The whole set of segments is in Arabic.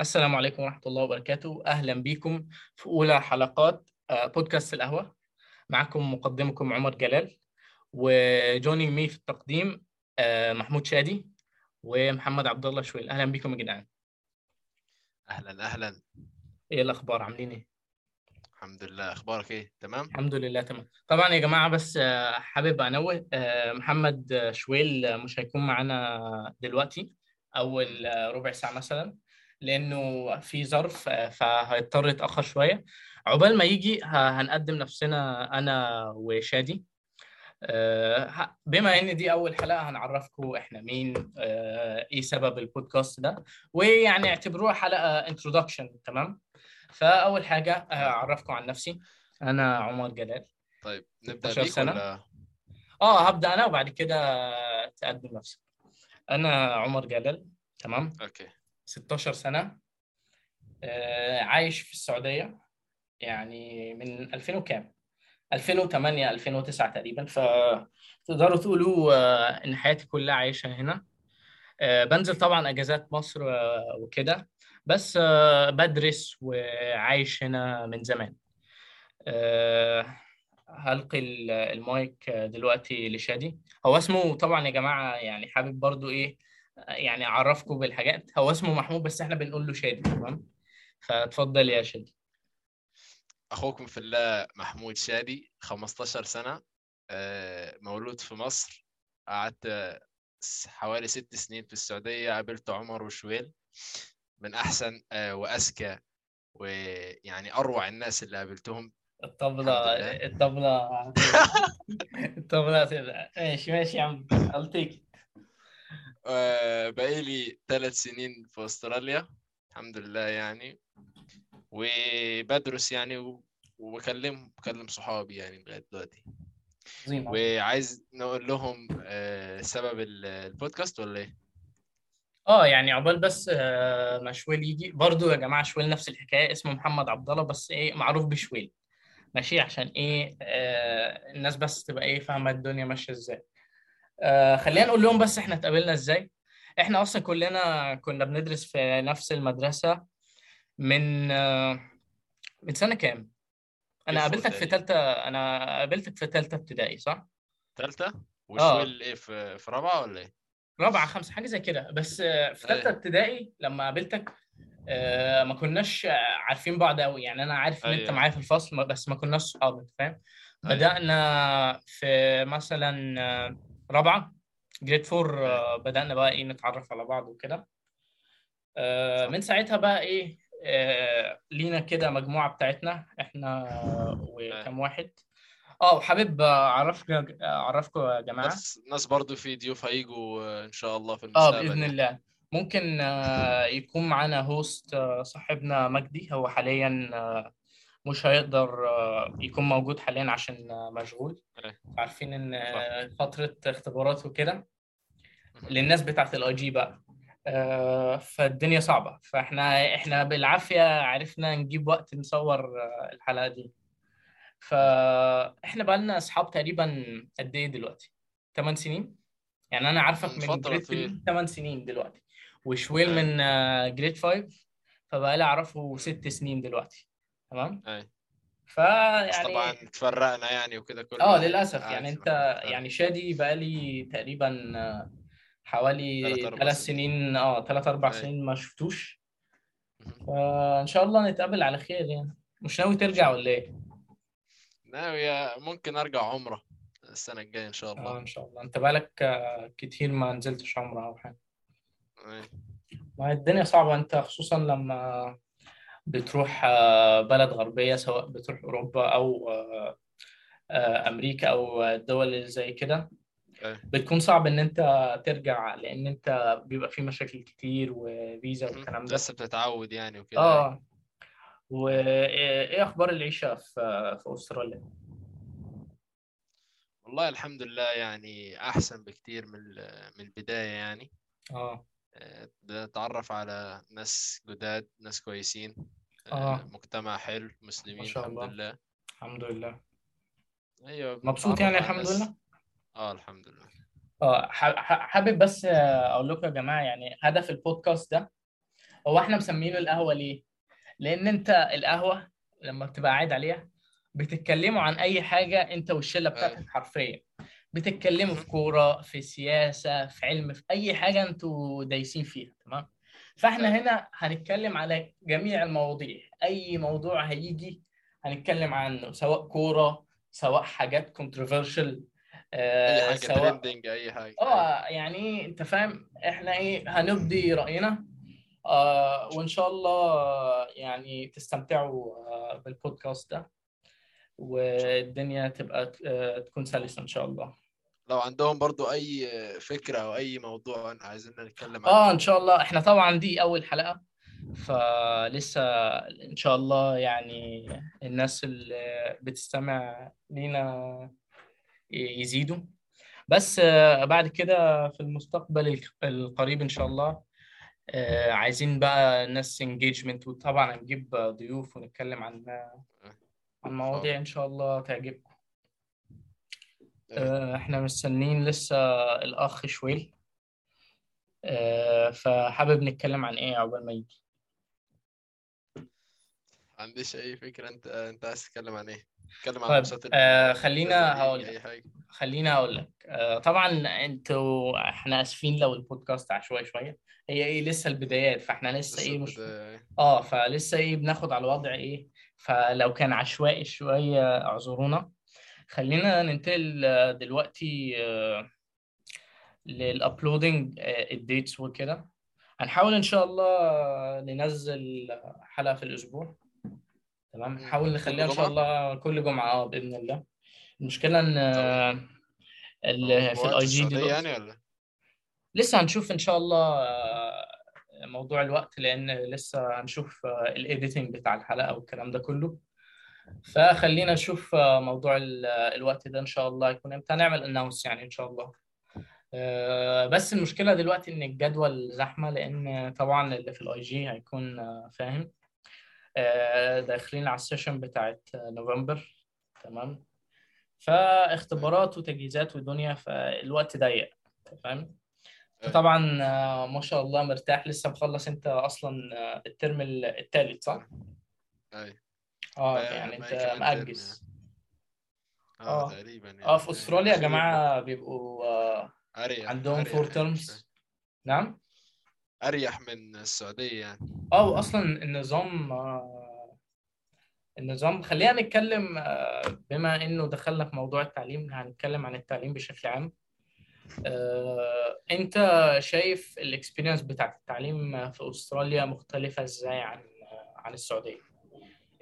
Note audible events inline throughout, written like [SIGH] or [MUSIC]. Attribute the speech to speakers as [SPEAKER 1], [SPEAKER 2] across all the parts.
[SPEAKER 1] السلام عليكم ورحمة الله وبركاته. أهلا بكم في أولى حلقات آه، بودكاست القهوة. معكم مقدمكم عمر جلال وجونينج مي في التقديم آه، محمود شادي ومحمد عبد الله شويل. أهلا بكم يا جدعان.
[SPEAKER 2] أهلا أهلا.
[SPEAKER 1] إيه الأخبار؟ عاملين إيه؟
[SPEAKER 2] الحمد لله. أخبارك إيه؟ تمام؟
[SPEAKER 1] الحمد لله تمام. طبعا يا جماعة بس آه، حابب أنوه آه، محمد شويل مش هيكون معانا دلوقتي أول آه، ربع ساعة مثلا. لأنه في ظرف فهيضطر يتأخر شوية. عقبال ما يجي هنقدم نفسنا أنا وشادي. آه، بما إن دي أول حلقة هنعرفكم إحنا مين آه، إيه سبب البودكاست ده. ويعني اعتبروها حلقة انترودكشن تمام؟ فأول حاجة آه، أعرفكم عن نفسي. أنا عمر جلال.
[SPEAKER 2] طيب نبدأ
[SPEAKER 1] 16
[SPEAKER 2] بيك
[SPEAKER 1] سنة.
[SPEAKER 2] ولا؟
[SPEAKER 1] آه هبدأ أنا وبعد كده تقدم نفسك. أنا عمر جلال تمام؟
[SPEAKER 2] أوكي.
[SPEAKER 1] 16 سنة آه عايش في السعودية يعني من 2000 وكام؟ 2008 2009 تقريبا فتقدروا تقولوا آه إن حياتي كلها عايشة هنا. آه بنزل طبعا أجازات مصر وكده بس بدرس وعايش هنا من زمان. هلقي ال- المايك دلوقتي لشادي. هو اسمه طبعا يا جماعة يعني حابب برضو إيه يعني اعرفكم بالحاجات. هو اسمه محمود بس إحنا بنقول له شادي تمام؟ فتفضل يا شادي.
[SPEAKER 2] أخوكم في الله محمود شادي 15 سنة آه، مولود في مصر. قعدت حوالي ست سنين في السعودية. قابلت عمر وشويل من أحسن آه، واذكى ويعني أروع الناس اللي قابلتهم.
[SPEAKER 1] الطبلة. الطبلة [LAUGHS] الطبلة ماشي ماشي يا عم.
[SPEAKER 2] آه، بقالي ثلاث سنين في أستراليا الحمد لله يعني. وبدرس يعني وبكلم بكلم صحابي يعني لغاية دلوقتي. وعايز نقول لهم آه، سبب ال- البودكاست ولا إيه؟
[SPEAKER 1] آه يعني عقبال بس آه، ما شويل يجي. برضو يا جماعة شويل نفس الحكاية. اسمه محمد عبد الله بس إيه معروف بشويل. ماشي؟ عشان إيه آه الناس بس تبقى إيه فاهمة الدنيا ماشية إزاي. آه خلينا نقول لهم بس إحنا اتقابلنا إزاي إحنا أصلا كلنا كنا بندرس في نفس المدرسة من آه من سنة كام
[SPEAKER 2] أنا
[SPEAKER 1] قابلتك في؟ ثالثه أنا قابلتك في ثالثه ابتدائي صح
[SPEAKER 2] ثالثة؟ while إيه في في رابعة ولا إيه؟
[SPEAKER 1] رابعة خمسة حاجة زي كده بس آه، في ثالثه
[SPEAKER 2] أيوة.
[SPEAKER 1] ابتدائي لما قابلتك آه، ما كناش عارفين بعض قوي يعني أنا عارف إن أنت
[SPEAKER 2] أيوة.
[SPEAKER 1] معايا في الفصل بس ما كناش صحاب فاهم
[SPEAKER 2] أيوة.
[SPEAKER 1] بدأنا في مثلا رابعة. grade four
[SPEAKER 2] أيوة.
[SPEAKER 1] بدأنا بقى إيه نتعرف على بعض وكده. آه،. من ساعتها بقى إيه آه، لينا كده مجموعة بتاعتنا إحنا وكم واحد. آه وحابب أعرفك اعرفكم يا جماعة.
[SPEAKER 2] ناس ناس برضو في ضيوف هيجوا آه، إن شاء الله في
[SPEAKER 1] آه
[SPEAKER 2] المستقبل
[SPEAKER 1] بإذن
[SPEAKER 2] يعني.
[SPEAKER 1] الله. ممكن آه، يكون معانا host آه، صاحبنا مجدي. هو حاليا آه، مش هيقدر آه، يكون موجود حاليا عشان مشغول
[SPEAKER 2] إيه.
[SPEAKER 1] عارفين إن فترة اختبارات وكده. للناس بتاعت ال IG بقى آه، فالدنيا صعبة فإحنا إحنا بالعافية عرفنا نجيب وقت نصور آه، الحلقة دي فإحنا بقى لنا أصحاب تقريبا قد إيه دلوقتي 8 سنين يعني أنا عارفك
[SPEAKER 2] من
[SPEAKER 1] grade
[SPEAKER 2] طويلة.
[SPEAKER 1] 3 8 سنين دلوقتي while
[SPEAKER 2] أيوة.
[SPEAKER 1] من grade 5 فبقى لي أعرفه ست سنين دلوقتي تمام.
[SPEAKER 2] بس
[SPEAKER 1] فيعني
[SPEAKER 2] طبعا تفرقنا يعني وكده كل
[SPEAKER 1] آه
[SPEAKER 2] للأسف
[SPEAKER 1] يعني
[SPEAKER 2] أنت مختلف.
[SPEAKER 1] يعني شادي بقى لي تقريبا آه، حوالي ثلاث
[SPEAKER 2] سنين.
[SPEAKER 1] آه ثلاث
[SPEAKER 2] أربع.
[SPEAKER 1] سنين ما شفتوش. فإن شاء الله نتقابل على خير يعني مش ناوي ترجع ولا إيه؟
[SPEAKER 2] ناوي ممكن أرجع عمرة السنة الجاية إن شاء
[SPEAKER 1] آه
[SPEAKER 2] الله
[SPEAKER 1] إن شاء الله أنت بقالك آه، كتير ما نزلتش عمرة أو
[SPEAKER 2] حاجة.
[SPEAKER 1] ما الدنيا صعبة أنت خصوصا لما بتروح آه، بلد غربية سواء بتروح أوروبا أو آه، آه، أمريكا أو الدول اللي زي كده. بتكون صعب إن أنت ترجع لأن أنت بيبقى في مشاكل كتير وفيزا. والكلام ده.
[SPEAKER 2] لسه بتتعود يعني وكده.
[SPEAKER 1] آه. وإيه أخبار العيشة في في أستراليا؟
[SPEAKER 2] والله الحمد لله يعني أحسن بكتير من من البداية يعني.
[SPEAKER 1] آه.
[SPEAKER 2] آه، بنتعرف على ناس جداد ناس كويسين. آه،
[SPEAKER 1] آه.
[SPEAKER 2] مجتمع حلو مسلمين
[SPEAKER 1] ما شاء
[SPEAKER 2] الحمد
[SPEAKER 1] الله.
[SPEAKER 2] لله
[SPEAKER 1] الحمد لله
[SPEAKER 2] أيوه
[SPEAKER 1] مبسوط يعني الحمد لله؟
[SPEAKER 2] آه الحمد لله
[SPEAKER 1] آه حابب بس أقول لكم يا جماعة يعني هدف البودكاست ده هو إحنا مسمينه القهوة ليه؟ لأن أنت القهوة لما بتبقى قاعد عليها بتتكلموا عن أي حاجة أنت والشلة بتاعتك حرفيا بتتكلموا في كورة في سياسة في علم في أي حاجة أنتوا دايسين فيها تمام فاحنا هنا هنتكلم على جميع المواضيع. أي موضوع هيجي هنتكلم عنه سواء كورة سواء حاجات controversial
[SPEAKER 2] أي حاجة trending أي حاجة.
[SPEAKER 1] آه يعني أنت فاهم إحنا إيه هنبدي رأينا آه وإن شاء الله يعني تستمتعوا آه بالبودكاست ده والدنيا تبقى آه تكون سلسة إن شاء الله.
[SPEAKER 2] لو عندهم برضو أي فكرة أو أي موضوع عايزين نتكلم عنه
[SPEAKER 1] آه إن شاء الله. إحنا طبعا دي أول حلقة فلسه إن شاء الله يعني الناس اللي بتستمع لينا يزيدوا. بس بعد كده في المستقبل القريب إن شاء الله عايزين بقى ناس انجيجمنت وطبعا هنجيب ضيوف ونتكلم عن عن مواضيع إن شاء الله تعجبكم. إحنا مستنيين لسه الأخ شويل. فحابب نتكلم عن إيه عقبال ما يجي؟
[SPEAKER 2] عنديش أي فكرة. أنت أنت عايز تتكلم عن إيه؟ تتكلم عن
[SPEAKER 1] طيب آه خلينا هقول
[SPEAKER 2] حاجة؟
[SPEAKER 1] خلينا أقول لك. آه طبعا أنتوا إحنا آسفين لو البودكاست عشوائي شوية. هي إيه؟ لسه البدايات فإحنا لسه,
[SPEAKER 2] لسه
[SPEAKER 1] إيه مش آه فلسه إيه بناخد على الوضع إيه. فلو كان عشوائي شوية أعذرونا. خلينا ننتقل آه، دلوقتي آه لل uploading dates وكده. هنحاول إن شاء الله ننزل حلقة في الأسبوع. تمام. نحاول نخليها
[SPEAKER 2] إن؟
[SPEAKER 1] شاء الله كل جمعة آه بإذن الله. المشكلة إن آه، ال- في ال
[SPEAKER 2] IG
[SPEAKER 1] دلوقتي
[SPEAKER 2] يعني ولا؟
[SPEAKER 1] لسه هنشوف إن شاء الله آه، موضوع الوقت لأن لسه هنشوف ال editing بتاع الحلقة والكلام ده كله. فخلينا نشوف آه، موضوع ال- الوقت ده إن شاء الله يكون إمتى. هنعمل announce يعني إن شاء الله. آه، بس المشكلة دلوقتي إن الجدول زحمة لأن طبعا اللي في ال IG هيكون آه، فاهم. آه، داخلين على ال session بتاعت نوفمبر. تمام. فاختبارات وتجهيزات ودنيا فالوقت ضيق. فاهم طبعا آه، ما شاء الله مرتاح. لسه مخلص أنت أصلا آه، ال term الثالث صح؟
[SPEAKER 2] اي
[SPEAKER 1] آه
[SPEAKER 2] ما-
[SPEAKER 1] يعني
[SPEAKER 2] ما
[SPEAKER 1] أنت
[SPEAKER 2] كمان term
[SPEAKER 1] مأجز.
[SPEAKER 2] آه
[SPEAKER 1] آه.
[SPEAKER 2] تقريبا يعني.
[SPEAKER 1] آه في أستراليا يا جماعة بيبقوا آه،
[SPEAKER 2] أريح
[SPEAKER 1] عندهم
[SPEAKER 2] أريح
[SPEAKER 1] four
[SPEAKER 2] يعني
[SPEAKER 1] terms
[SPEAKER 2] شوية.
[SPEAKER 1] نعم؟
[SPEAKER 2] أريح من السعودية يعني.
[SPEAKER 1] آه واصلا النظام آه، النظام خلينا نتكلم آه، بما إنه دخلنا في موضوع التعليم هنتكلم عن التعليم بشكل عام. آه، أنت شايف ال experience بتاعت التعليم في أستراليا مختلفة إزاي عن عن السعودية؟ إيه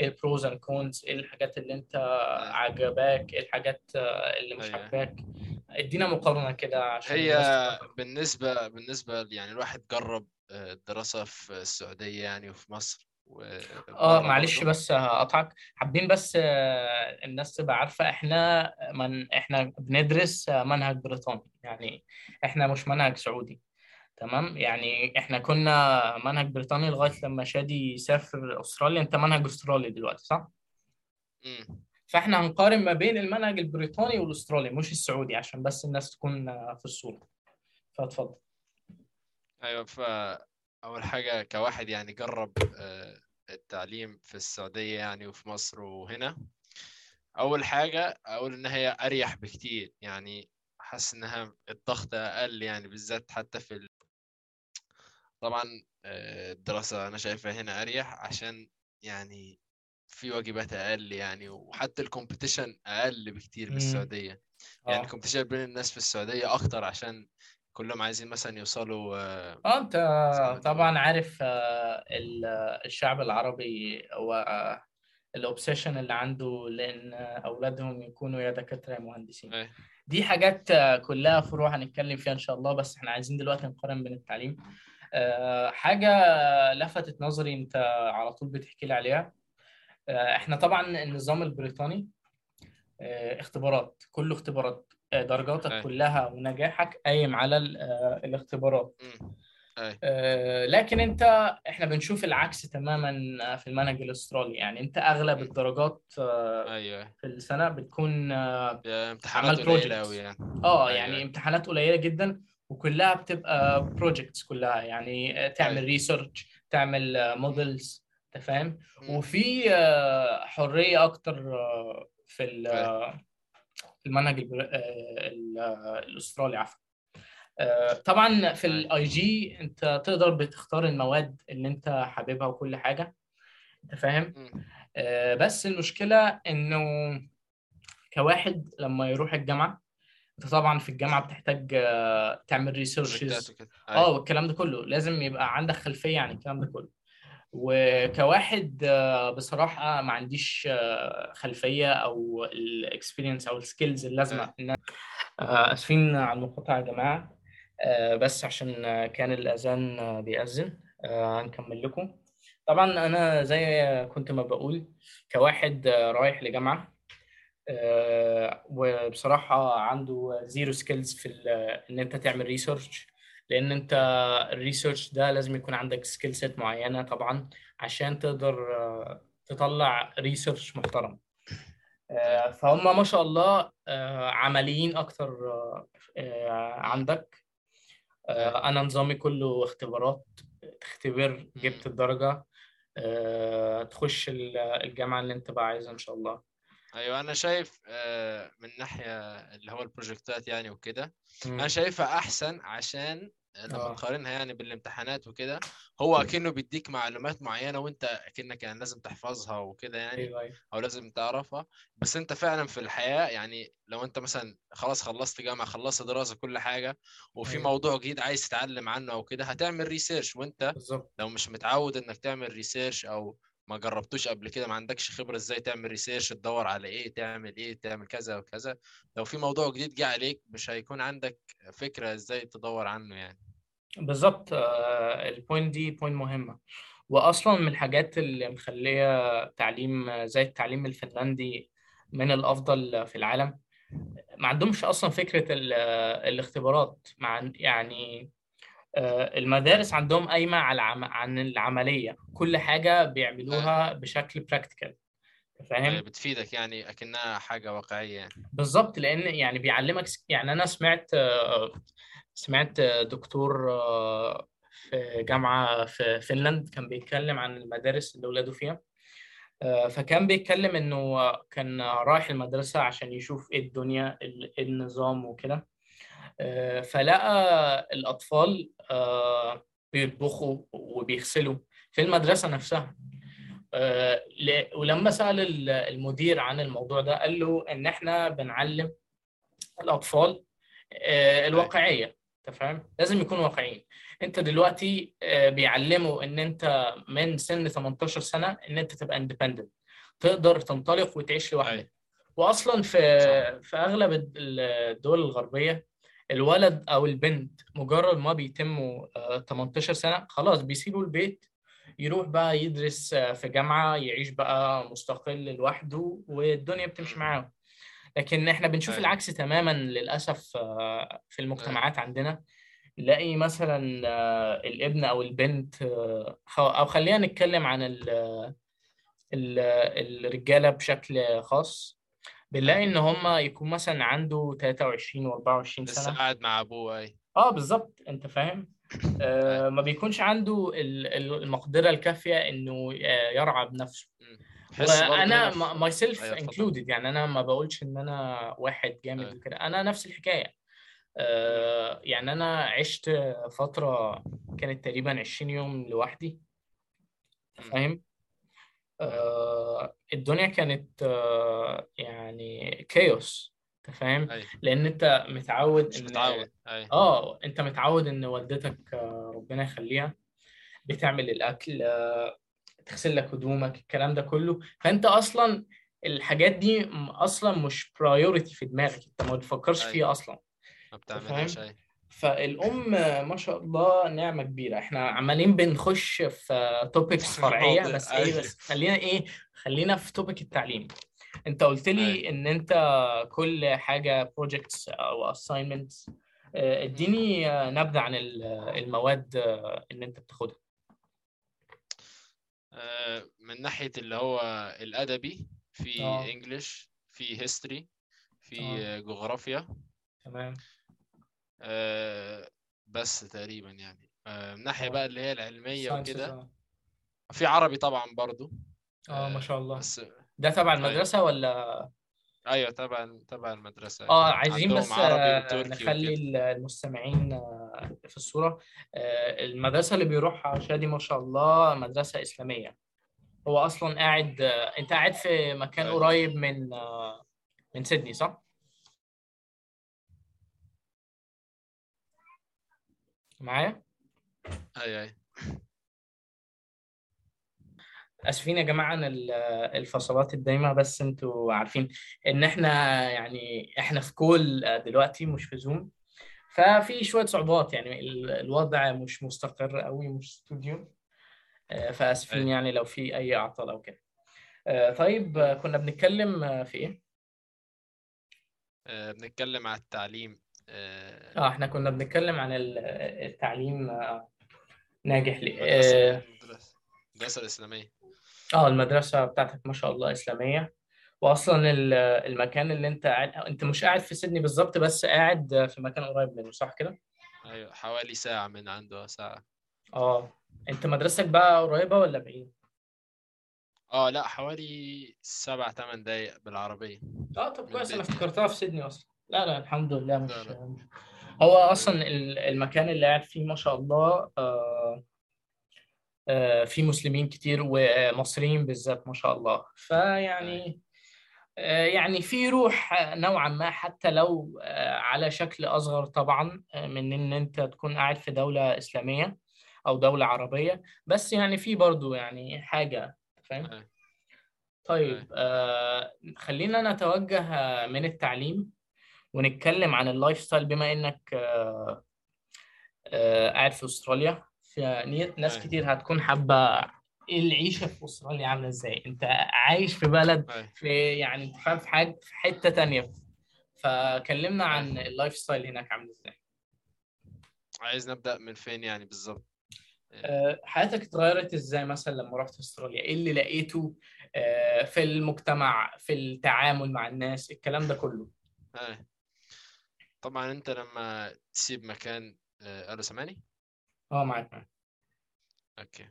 [SPEAKER 1] ال pros and cons إيه الحاجات اللي أنت عجباك إيه الحاجات آه، اللي مش
[SPEAKER 2] أيوة.
[SPEAKER 1] عجباك إدينا مقارنة كده عشان
[SPEAKER 2] هي
[SPEAKER 1] الناس.
[SPEAKER 2] بالنسبة بالنسبة يعني الواحد جرب آه، الدراسة في السعودية يعني وفي مصر و- آه
[SPEAKER 1] معلش
[SPEAKER 2] برضه.
[SPEAKER 1] بس هقطعك حابين بس آه، الناس تبقى عارفة إحنا من إحنا بندرس منهج بريطاني يعني إحنا مش منهج سعودي تمام يعني إحنا كنا منهج بريطاني لغاية لما شادي يسافر أستراليا أنت منهج أسترالي دلوقتي صح؟
[SPEAKER 2] مم.
[SPEAKER 1] فإحنا هنقارن ما بين المنهج البريطاني والأسترالي مش السعودي عشان بس الناس تكون في الصورة فاتفضل
[SPEAKER 2] أيوه فاول حاجة كواحد يعني جرب آه، التعليم في السعودية يعني وفي مصر وهنا أول حاجة أقول إن هي أريح بكتير يعني حاسس إنها الضغط أقل يعني بالذات حتى في ال... طبعا آه، الدراسة أنا شايفها هنا أريح عشان يعني في واجبات أقل يعني وحتى ال competition أقل بكتير من
[SPEAKER 1] مم.
[SPEAKER 2] السعودية يعني
[SPEAKER 1] آه
[SPEAKER 2] ال competition بين الناس في السعودية أكتر عشان كلهم عايزين مثلا يوصلوا آه،
[SPEAKER 1] آه أنت
[SPEAKER 2] زي ما
[SPEAKER 1] طبعا. عارف آه، ال- الشعب العربي هو ال obsession اللي عنده لأن أولادهم يكونوا يا دكاترة يا مهندسين
[SPEAKER 2] إيه.
[SPEAKER 1] دي حاجات آه، كلها فروع هنتكلم فيها إن شاء الله بس إحنا عايزين دلوقتي نقارن بين التعليم آه، حاجة لفتت نظري انت على طول بتحكي لي عليها آه، إحنا طبعا النظام البريطاني آه، اختبارات كله اختبارات درجاتك
[SPEAKER 2] أي.
[SPEAKER 1] كلها ونجاحك قايم على ال- الاختبارات.
[SPEAKER 2] أي.
[SPEAKER 1] لكن انت إحنا بنشوف العكس تماما في المنهج الأسترالي يعني انت
[SPEAKER 2] أغلب.
[SPEAKER 1] الدرجات
[SPEAKER 2] أيوه
[SPEAKER 1] في السنة بتكون
[SPEAKER 2] آه امتحانات
[SPEAKER 1] قليلة.
[SPEAKER 2] قوي يعني أيوة،
[SPEAKER 1] يعني
[SPEAKER 2] أيوة.
[SPEAKER 1] امتحانات قليلة جدا وكلها بتبقى projects كلها يعني تعمل
[SPEAKER 2] أيوة.
[SPEAKER 1] research تعمل models أنت فاهم. وفي آه، حرية أكتر آه، في
[SPEAKER 2] فاهم.
[SPEAKER 1] آه، في المنهج الأسترالي عفوا طبعا في
[SPEAKER 2] أيوة.
[SPEAKER 1] ال IG أنت تقدر بتختار المواد اللي أنت حاببها وكل حاجة أنت فاهم بس المشكلة إنه كواحد لما يروح الجامعة انت طبعا في الجامعة بتحتاج آه، تعمل researches
[SPEAKER 2] وكده
[SPEAKER 1] آه
[SPEAKER 2] أيوة.
[SPEAKER 1] والكلام ده كله. لازم يبقى عندك خلفية عن الكلام ده كله. وكواحد آه، بصراحة ما عنديش آه، خلفية أو ال experience أو ال skills اللازمة إن أنا- آه، أسفين على المقاطعه يا جماعة. بس عشان كان الأذان بيأذن هنكمل لكم. طبعا أنا زي كنت ما بقول كواحد رايح لجامعة آه، وبصراحة عنده zero skills في إن أنت تعمل research لأن أنت ال research ده لازم يكون عندك skill set معينة طبعا عشان تقدر آه، تطلع research محترم. آه، فهم ما شاء الله عمليين آه، عندك. أنا نظامي كله اختبارات تختبر جبت الدرجة آه، تخش ال- الجامعة اللي أنت بقى عايزها إن شاء الله.
[SPEAKER 2] أيوه أنا شايف آه، من ناحية اللي هو البروجكتات يعني وكده. أنا شايفها أحسن عشان لما
[SPEAKER 1] آه.
[SPEAKER 2] تقارنها يعني بالامتحانات وكده هو أكنه بيديك معلومات معينة وأنت أكنك يعني لازم تحفظها وكده يعني
[SPEAKER 1] أيوه أيوه
[SPEAKER 2] أو لازم تعرفها بس أنت فعلا في الحياة يعني لو أنت مثلا خلاص خلصت جامعة خلصت دراسة كل حاجة وفي
[SPEAKER 1] أيوة.
[SPEAKER 2] موضوع جديد عايز تتعلم عنه أو كده هتعمل research
[SPEAKER 1] وأنت
[SPEAKER 2] لو مش متعود إنك تعمل research أو ما جربتوش قبل كده ما عندكش خبرة إزاي تعمل research تدور على إيه تعمل إيه تعمل كذا وكذا. لو في موضوع جديد جه عليك مش هيكون عندك فكرة إزاي تدور عنه يعني.
[SPEAKER 1] بالظبط. آه، ال point دي point مهمة. وأصلا من الحاجات اللي مخلية تعليم زي التعليم الفنلندي من الأفضل في العالم. ما عندهمش أصلا فكرة ال- آه، الاختبارات. مع يعني المدارس عندهم قايمة على. عن العملية. كل حاجة بيعملوها بشكل براكتيكال فاهم؟
[SPEAKER 2] بتفيدك يعني أكنها حاجة واقعية يعني.
[SPEAKER 1] بالظبط لأن يعني بيعلمك يعني أنا سمعت آه، سمعت آه، دكتور آه، في جامعة في فنلند كان بيتكلم عن المدارس اللي اولاده فيها. آه، فكان بيتكلم إنه كان رايح المدرسة عشان يشوف إيه الدنيا ال- إيه النظام وكده. آه، فلقى الأطفال آه، بيطبخوا وبيغسلوا في المدرسة نفسها. آه، ولما سأل ال- المدير عن الموضوع ده قال له إن إحنا بنعلم الأطفال آه، الواقعية. انت فاهم لازم يكونوا واقعيين. أنت دلوقتي آه، بيعلموا إن أنت من سن 18 سنة إن أنت تبقى اندبندنت تقدر تنطلق وتعيش لوحدك.
[SPEAKER 2] أيوة.
[SPEAKER 1] واصلا في
[SPEAKER 2] صح.
[SPEAKER 1] في أغلب الد- الدول الغربية الولد أو البنت مجرد ما بيتموا آه، 18 سنة خلاص بيسيبوا البيت يروح بقى يدرس آه، في جامعة يعيش بقى مستقل لوحده والدنيا بتمشي معاه لكن إحنا بنشوف
[SPEAKER 2] أيوة.
[SPEAKER 1] العكس تماما للأسف آه، في المجتمعات عندنا. نلاقي مثلا آه، الابن أو البنت آه، أو خلينا نتكلم عن ال- ال- الرجالة بشكل خاص. بنلاقي إن هم يكون مثلا عنده 23 و24
[SPEAKER 2] لسه
[SPEAKER 1] سنة.
[SPEAKER 2] قاعد مع أبوه اي
[SPEAKER 1] آه بالظبط. أنت فاهم؟ [LAUGHS] آه
[SPEAKER 2] أيوة.
[SPEAKER 1] ما بيكونش عنده ال- ال- المقدرة الكافية إنه آه، يرعى بنفسه. وأنا myself
[SPEAKER 2] أيوة،.
[SPEAKER 1] included يعني أنا ما بقولش إن أنا واحد جامد
[SPEAKER 2] أيوة.
[SPEAKER 1] وكده. أنا نفس الحكاية. آه يعني أنا عشت فترة كانت تقريبا 20 يوم لوحدي. فاهم؟ آه الدنيا كانت آه يعني كايوس أنت فاهم؟
[SPEAKER 2] أي.
[SPEAKER 1] لأن أنت متعود
[SPEAKER 2] مش
[SPEAKER 1] إن
[SPEAKER 2] متعود
[SPEAKER 1] آه أنت متعود إن والدتك آه، ربنا يخليها بتعمل الأكل آه، تغسل لك هدومك الكلام ده كله. فأنت أصلا الحاجات دي أصلا مش برايورتي في دماغك أنت ما بتفكرش
[SPEAKER 2] أيوة.
[SPEAKER 1] فيها أصلا.
[SPEAKER 2] ما بتعملهاش
[SPEAKER 1] فاهم؟ فالأم آه، ما شاء الله نعمة كبيرة إحنا عمالين بنخش في topics [LAUGHS]
[SPEAKER 2] فرعية
[SPEAKER 1] بس
[SPEAKER 2] إيه.
[SPEAKER 1] بس خلينا إيه خلينا في topic التعليم أنت قلت لي
[SPEAKER 2] أيوة.
[SPEAKER 1] إن أنت كل حاجة projects أو assignments آه، إديني آه، نبذة عن ال- المواد آه، اللي أنت بتاخدها
[SPEAKER 2] آه، من ناحية اللي هو الأدبي في
[SPEAKER 1] آه.
[SPEAKER 2] English في history في
[SPEAKER 1] آه.
[SPEAKER 2] آه، جغرافيا
[SPEAKER 1] تمام
[SPEAKER 2] آه، بس تقريبا يعني آه، من ناحية
[SPEAKER 1] آه.
[SPEAKER 2] بقى اللي هي العلمية
[SPEAKER 1] Sciences،
[SPEAKER 2] وكده
[SPEAKER 1] آه.
[SPEAKER 2] في عربي طبعا برضو
[SPEAKER 1] آه ما
[SPEAKER 2] آه،
[SPEAKER 1] شاء الله
[SPEAKER 2] بس
[SPEAKER 1] ده تبع
[SPEAKER 2] أيوة.
[SPEAKER 1] المدرسة ولا
[SPEAKER 2] أيوه تبع تبع المدرسة
[SPEAKER 1] آه
[SPEAKER 2] كان
[SPEAKER 1] عايزين بس آه، نخلي
[SPEAKER 2] وكده
[SPEAKER 1] المستمعين آه، في الصورة آه، المدرسة اللي بيروحها شادي ما شاء الله مدرسة إسلامية هو أصلا قاعد آه، أنت قاعد في مكان
[SPEAKER 2] أيوة.
[SPEAKER 1] قريب من آه، من سيدني صح؟ معايا؟
[SPEAKER 2] أيوه أيوه
[SPEAKER 1] آسفين يا جماعة عن ال- الفصلات الدايمة بس أنتوا عارفين إن إحنا يعني إحنا في كول دلوقتي مش في زوم ففي شوية صعوبات يعني ال- الوضع مش مستقر قوي مش استوديو آه،
[SPEAKER 2] فآسفين.
[SPEAKER 1] يعني لو في أي أعطال أو كده. آه، طيب كنا بنتكلم آه، في
[SPEAKER 2] إيه؟ بنتكلم على التعليم. آه
[SPEAKER 1] إحنا كنا بنتكلم عن ال- التعليم آه، ناجح ليه.
[SPEAKER 2] المدرسة
[SPEAKER 1] آه
[SPEAKER 2] المدرسة المدرسة الإسلامية.
[SPEAKER 1] آه، المدرسة بتاعتك ما شاء الله إسلامية. واصلا ال- المكان اللي أنت قاعد أنت مش قاعد في سيدني بالظبط بس قاعد في مكان قريب منه صح كده؟
[SPEAKER 2] أيوه حوالي ساعة من عنده ساعة.
[SPEAKER 1] آه أنت مدرستك بقى قريبة ولا بعيد؟
[SPEAKER 2] آه لا حوالي سبع ثمان دقايق بالعربية.
[SPEAKER 1] آه طب كويس
[SPEAKER 2] أنا.
[SPEAKER 1] افتكرتها في سيدني أصلا. لا لا الحمد لله مش
[SPEAKER 2] لا،
[SPEAKER 1] هو أصلا ال- المكان اللي قاعد فيه ما شاء الله آه آه فيه مسلمين كتير ومصريين بالذات ما شاء الله. فيعني آه يعني في روح نوعا ما حتى لو على شكل أصغر طبعا من إن أنت تكون قاعد في دولة إسلامية أو دولة عربية. بس يعني في برضو يعني حاجة فاهم؟
[SPEAKER 2] أيوة.
[SPEAKER 1] طيب آه خلينا نتوجه من التعليم. ونتكلم عن ال lifestyle بما إنك آه آه قاعد في أستراليا في ناس
[SPEAKER 2] أيوة.
[SPEAKER 1] كتير هتكون حابة العيشة في أستراليا عاملة إزاي. أنت عايش في بلد
[SPEAKER 2] أيوة.
[SPEAKER 1] في يعني أنت فاهم في حاجة في حتة تانية. فكلمنا عن ال lifestyle هناك عامل إزاي.
[SPEAKER 2] عايز نبدأ من فين يعني بالظبط؟
[SPEAKER 1] آه، حياتك اتغيرت إزاي مثلا لما رحت أستراليا؟ إيه اللي لقيته آه، في المجتمع في التعامل مع الناس الكلام ده كله؟
[SPEAKER 2] أيوة. طبعا أنت لما تسيب مكان آه، ألو سامعني
[SPEAKER 1] آه معاك معاك.
[SPEAKER 2] okay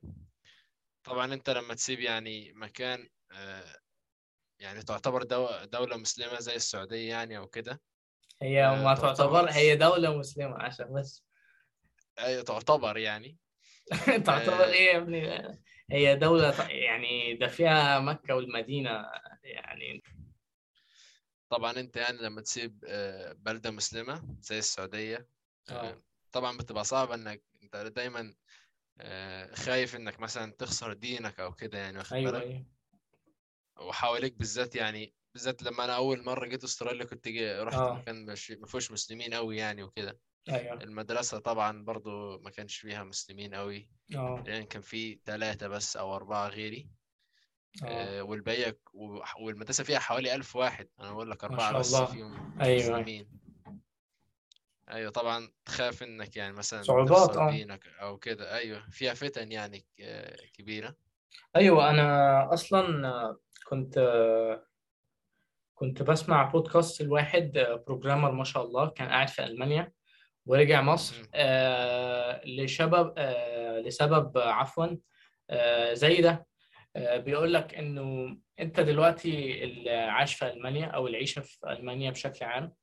[SPEAKER 2] طبعا أنت لما تسيب يعني مكان آه، يعني تعتبر دو- دولة مسلمة زي السعودية يعني أو كده
[SPEAKER 1] هي
[SPEAKER 2] آه،
[SPEAKER 1] ما
[SPEAKER 2] تعتبر-
[SPEAKER 1] تعتبر هي دولة مسلمة عشان بس
[SPEAKER 2] أيوه تعتبر يعني [LAUGHS]
[SPEAKER 1] تعتبر. إيه يا ابني هي دولة يعني ده فيها مكة والمدينة يعني
[SPEAKER 2] طبعا أنت يعني لما تسيب آه، بلدة مسلمة زي السعودية آه،
[SPEAKER 1] آه.
[SPEAKER 2] طبعا بتبقى صعبة إنك أنت دايما آه، خايف إنك مثلا تخسر دينك أو كده يعني واخد
[SPEAKER 1] أيوه
[SPEAKER 2] بالك؟
[SPEAKER 1] أيوه.
[SPEAKER 2] وحواليك بالذات يعني بالذات لما أنا أول مرة جيت أستراليا كنت جي رحت
[SPEAKER 1] آه.
[SPEAKER 2] مكان ما فيهوش مسلمين قوي يعني وكده.
[SPEAKER 1] أيوه.
[SPEAKER 2] المدرسة طبعا برضو ما كانش فيها مسلمين قوي
[SPEAKER 1] آه.
[SPEAKER 2] يعني كان في ثلاثة بس أو أربعة غيري. آه، والباقي و- والمدرسة فيها حوالي ألف واحد أنا بقول لك أربعة
[SPEAKER 1] شاء
[SPEAKER 2] بس. فيهم
[SPEAKER 1] أيوة.
[SPEAKER 2] مسلمين أيوة طبعا تخاف إنك يعني مثلا
[SPEAKER 1] صعوبات، آه.
[SPEAKER 2] دينك أو كده أيوة فيها فتن يعني ك- كبيرة
[SPEAKER 1] أيوه أنا أصلا كنت كنت بسمع بودكاست الواحد بروجرامر ما شاء الله كان قاعد في ألمانيا ورجع مصر. آه لسبب آه لسبب عفوا آه زي ده آه بيقول لك إنه أنت دلوقتي العاش في ألمانيا أو العيشة في ألمانيا بشكل عام.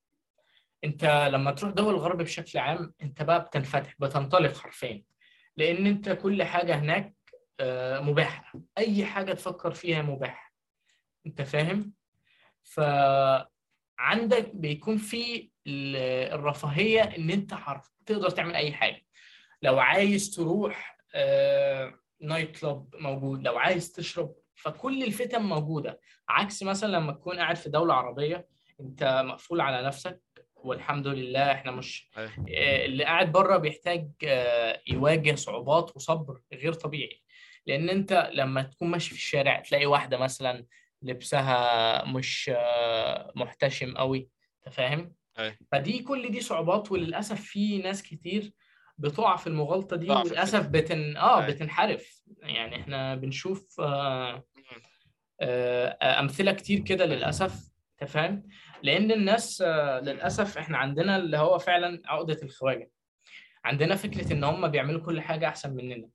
[SPEAKER 1] أنت لما تروح دول الغرب بشكل عام أنت بقى بتنفتح بتنطلق حرفيا. لأن أنت كل حاجة هناك آه مباحة. أي حاجة تفكر فيها مباحة. أنت فاهم؟ فعندك بيكون في ال- الرفاهية إن أنت حرف تقدر تعمل أي حاجة. لو عايز تروح آه، نايت كلاب موجود. لو عايز تشرب فكل الفتن موجودة. عكس مثلا لما تكون قاعد في دولة عربية أنت مقفول على نفسك والحمد لله إحنا مش. آه، اللي قاعد بره بيحتاج آه، يواجه صعوبات وصبر غير طبيعي. لأن أنت لما تكون ماشي في الشارع تلاقي واحدة مثلا لبسها مش آه، محتشم قوي. أنت فاهم. فدي كل دي صعوبات وللأسف في ناس كتير بتقع في المغالطة دي
[SPEAKER 2] وللأسف.
[SPEAKER 1] بتن آه
[SPEAKER 2] أيوة.
[SPEAKER 1] بتنحرف. يعني إحنا بنشوف آه
[SPEAKER 2] مم.
[SPEAKER 1] آه أمثلة كتير كده للأسف أنت فاهم؟ لأن الناس آه للأسف إحنا عندنا اللي هو فعلا عقدة الخواجة. عندنا فكرة إن هم بيعملوا كل حاجة أحسن مننا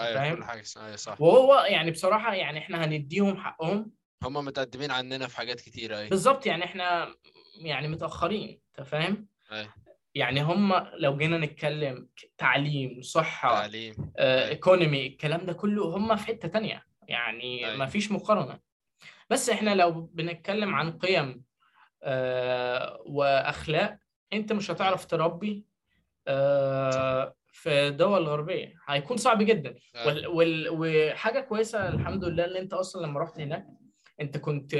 [SPEAKER 2] أيوه
[SPEAKER 1] فاهم؟
[SPEAKER 2] كل حاجة أيوه صح.
[SPEAKER 1] وهو يعني بصراحة يعني إحنا هنديهم حقهم.
[SPEAKER 2] هم متقدمين عننا في حاجات كتيرة أيوه.
[SPEAKER 1] بالظبط يعني إحنا يعني متأخرين أنت فاهم؟
[SPEAKER 2] أيوه.
[SPEAKER 1] يعني هم لو جينا نتكلم تعليم صحة
[SPEAKER 2] تعليم.
[SPEAKER 1] آه، ايكونومي الكلام ده كله هم في حتة تانية. يعني
[SPEAKER 2] أيوه.
[SPEAKER 1] ما فيش مقارنة. بس إحنا لو بنتكلم عن قيم آه، وأخلاق انت مش هتعرف تربي آه، في دول غربية. هيكون صعب جدا. وال وال وحاجة كويسة الحمد لله ان انت أصلا لما رحت هناك انت كنت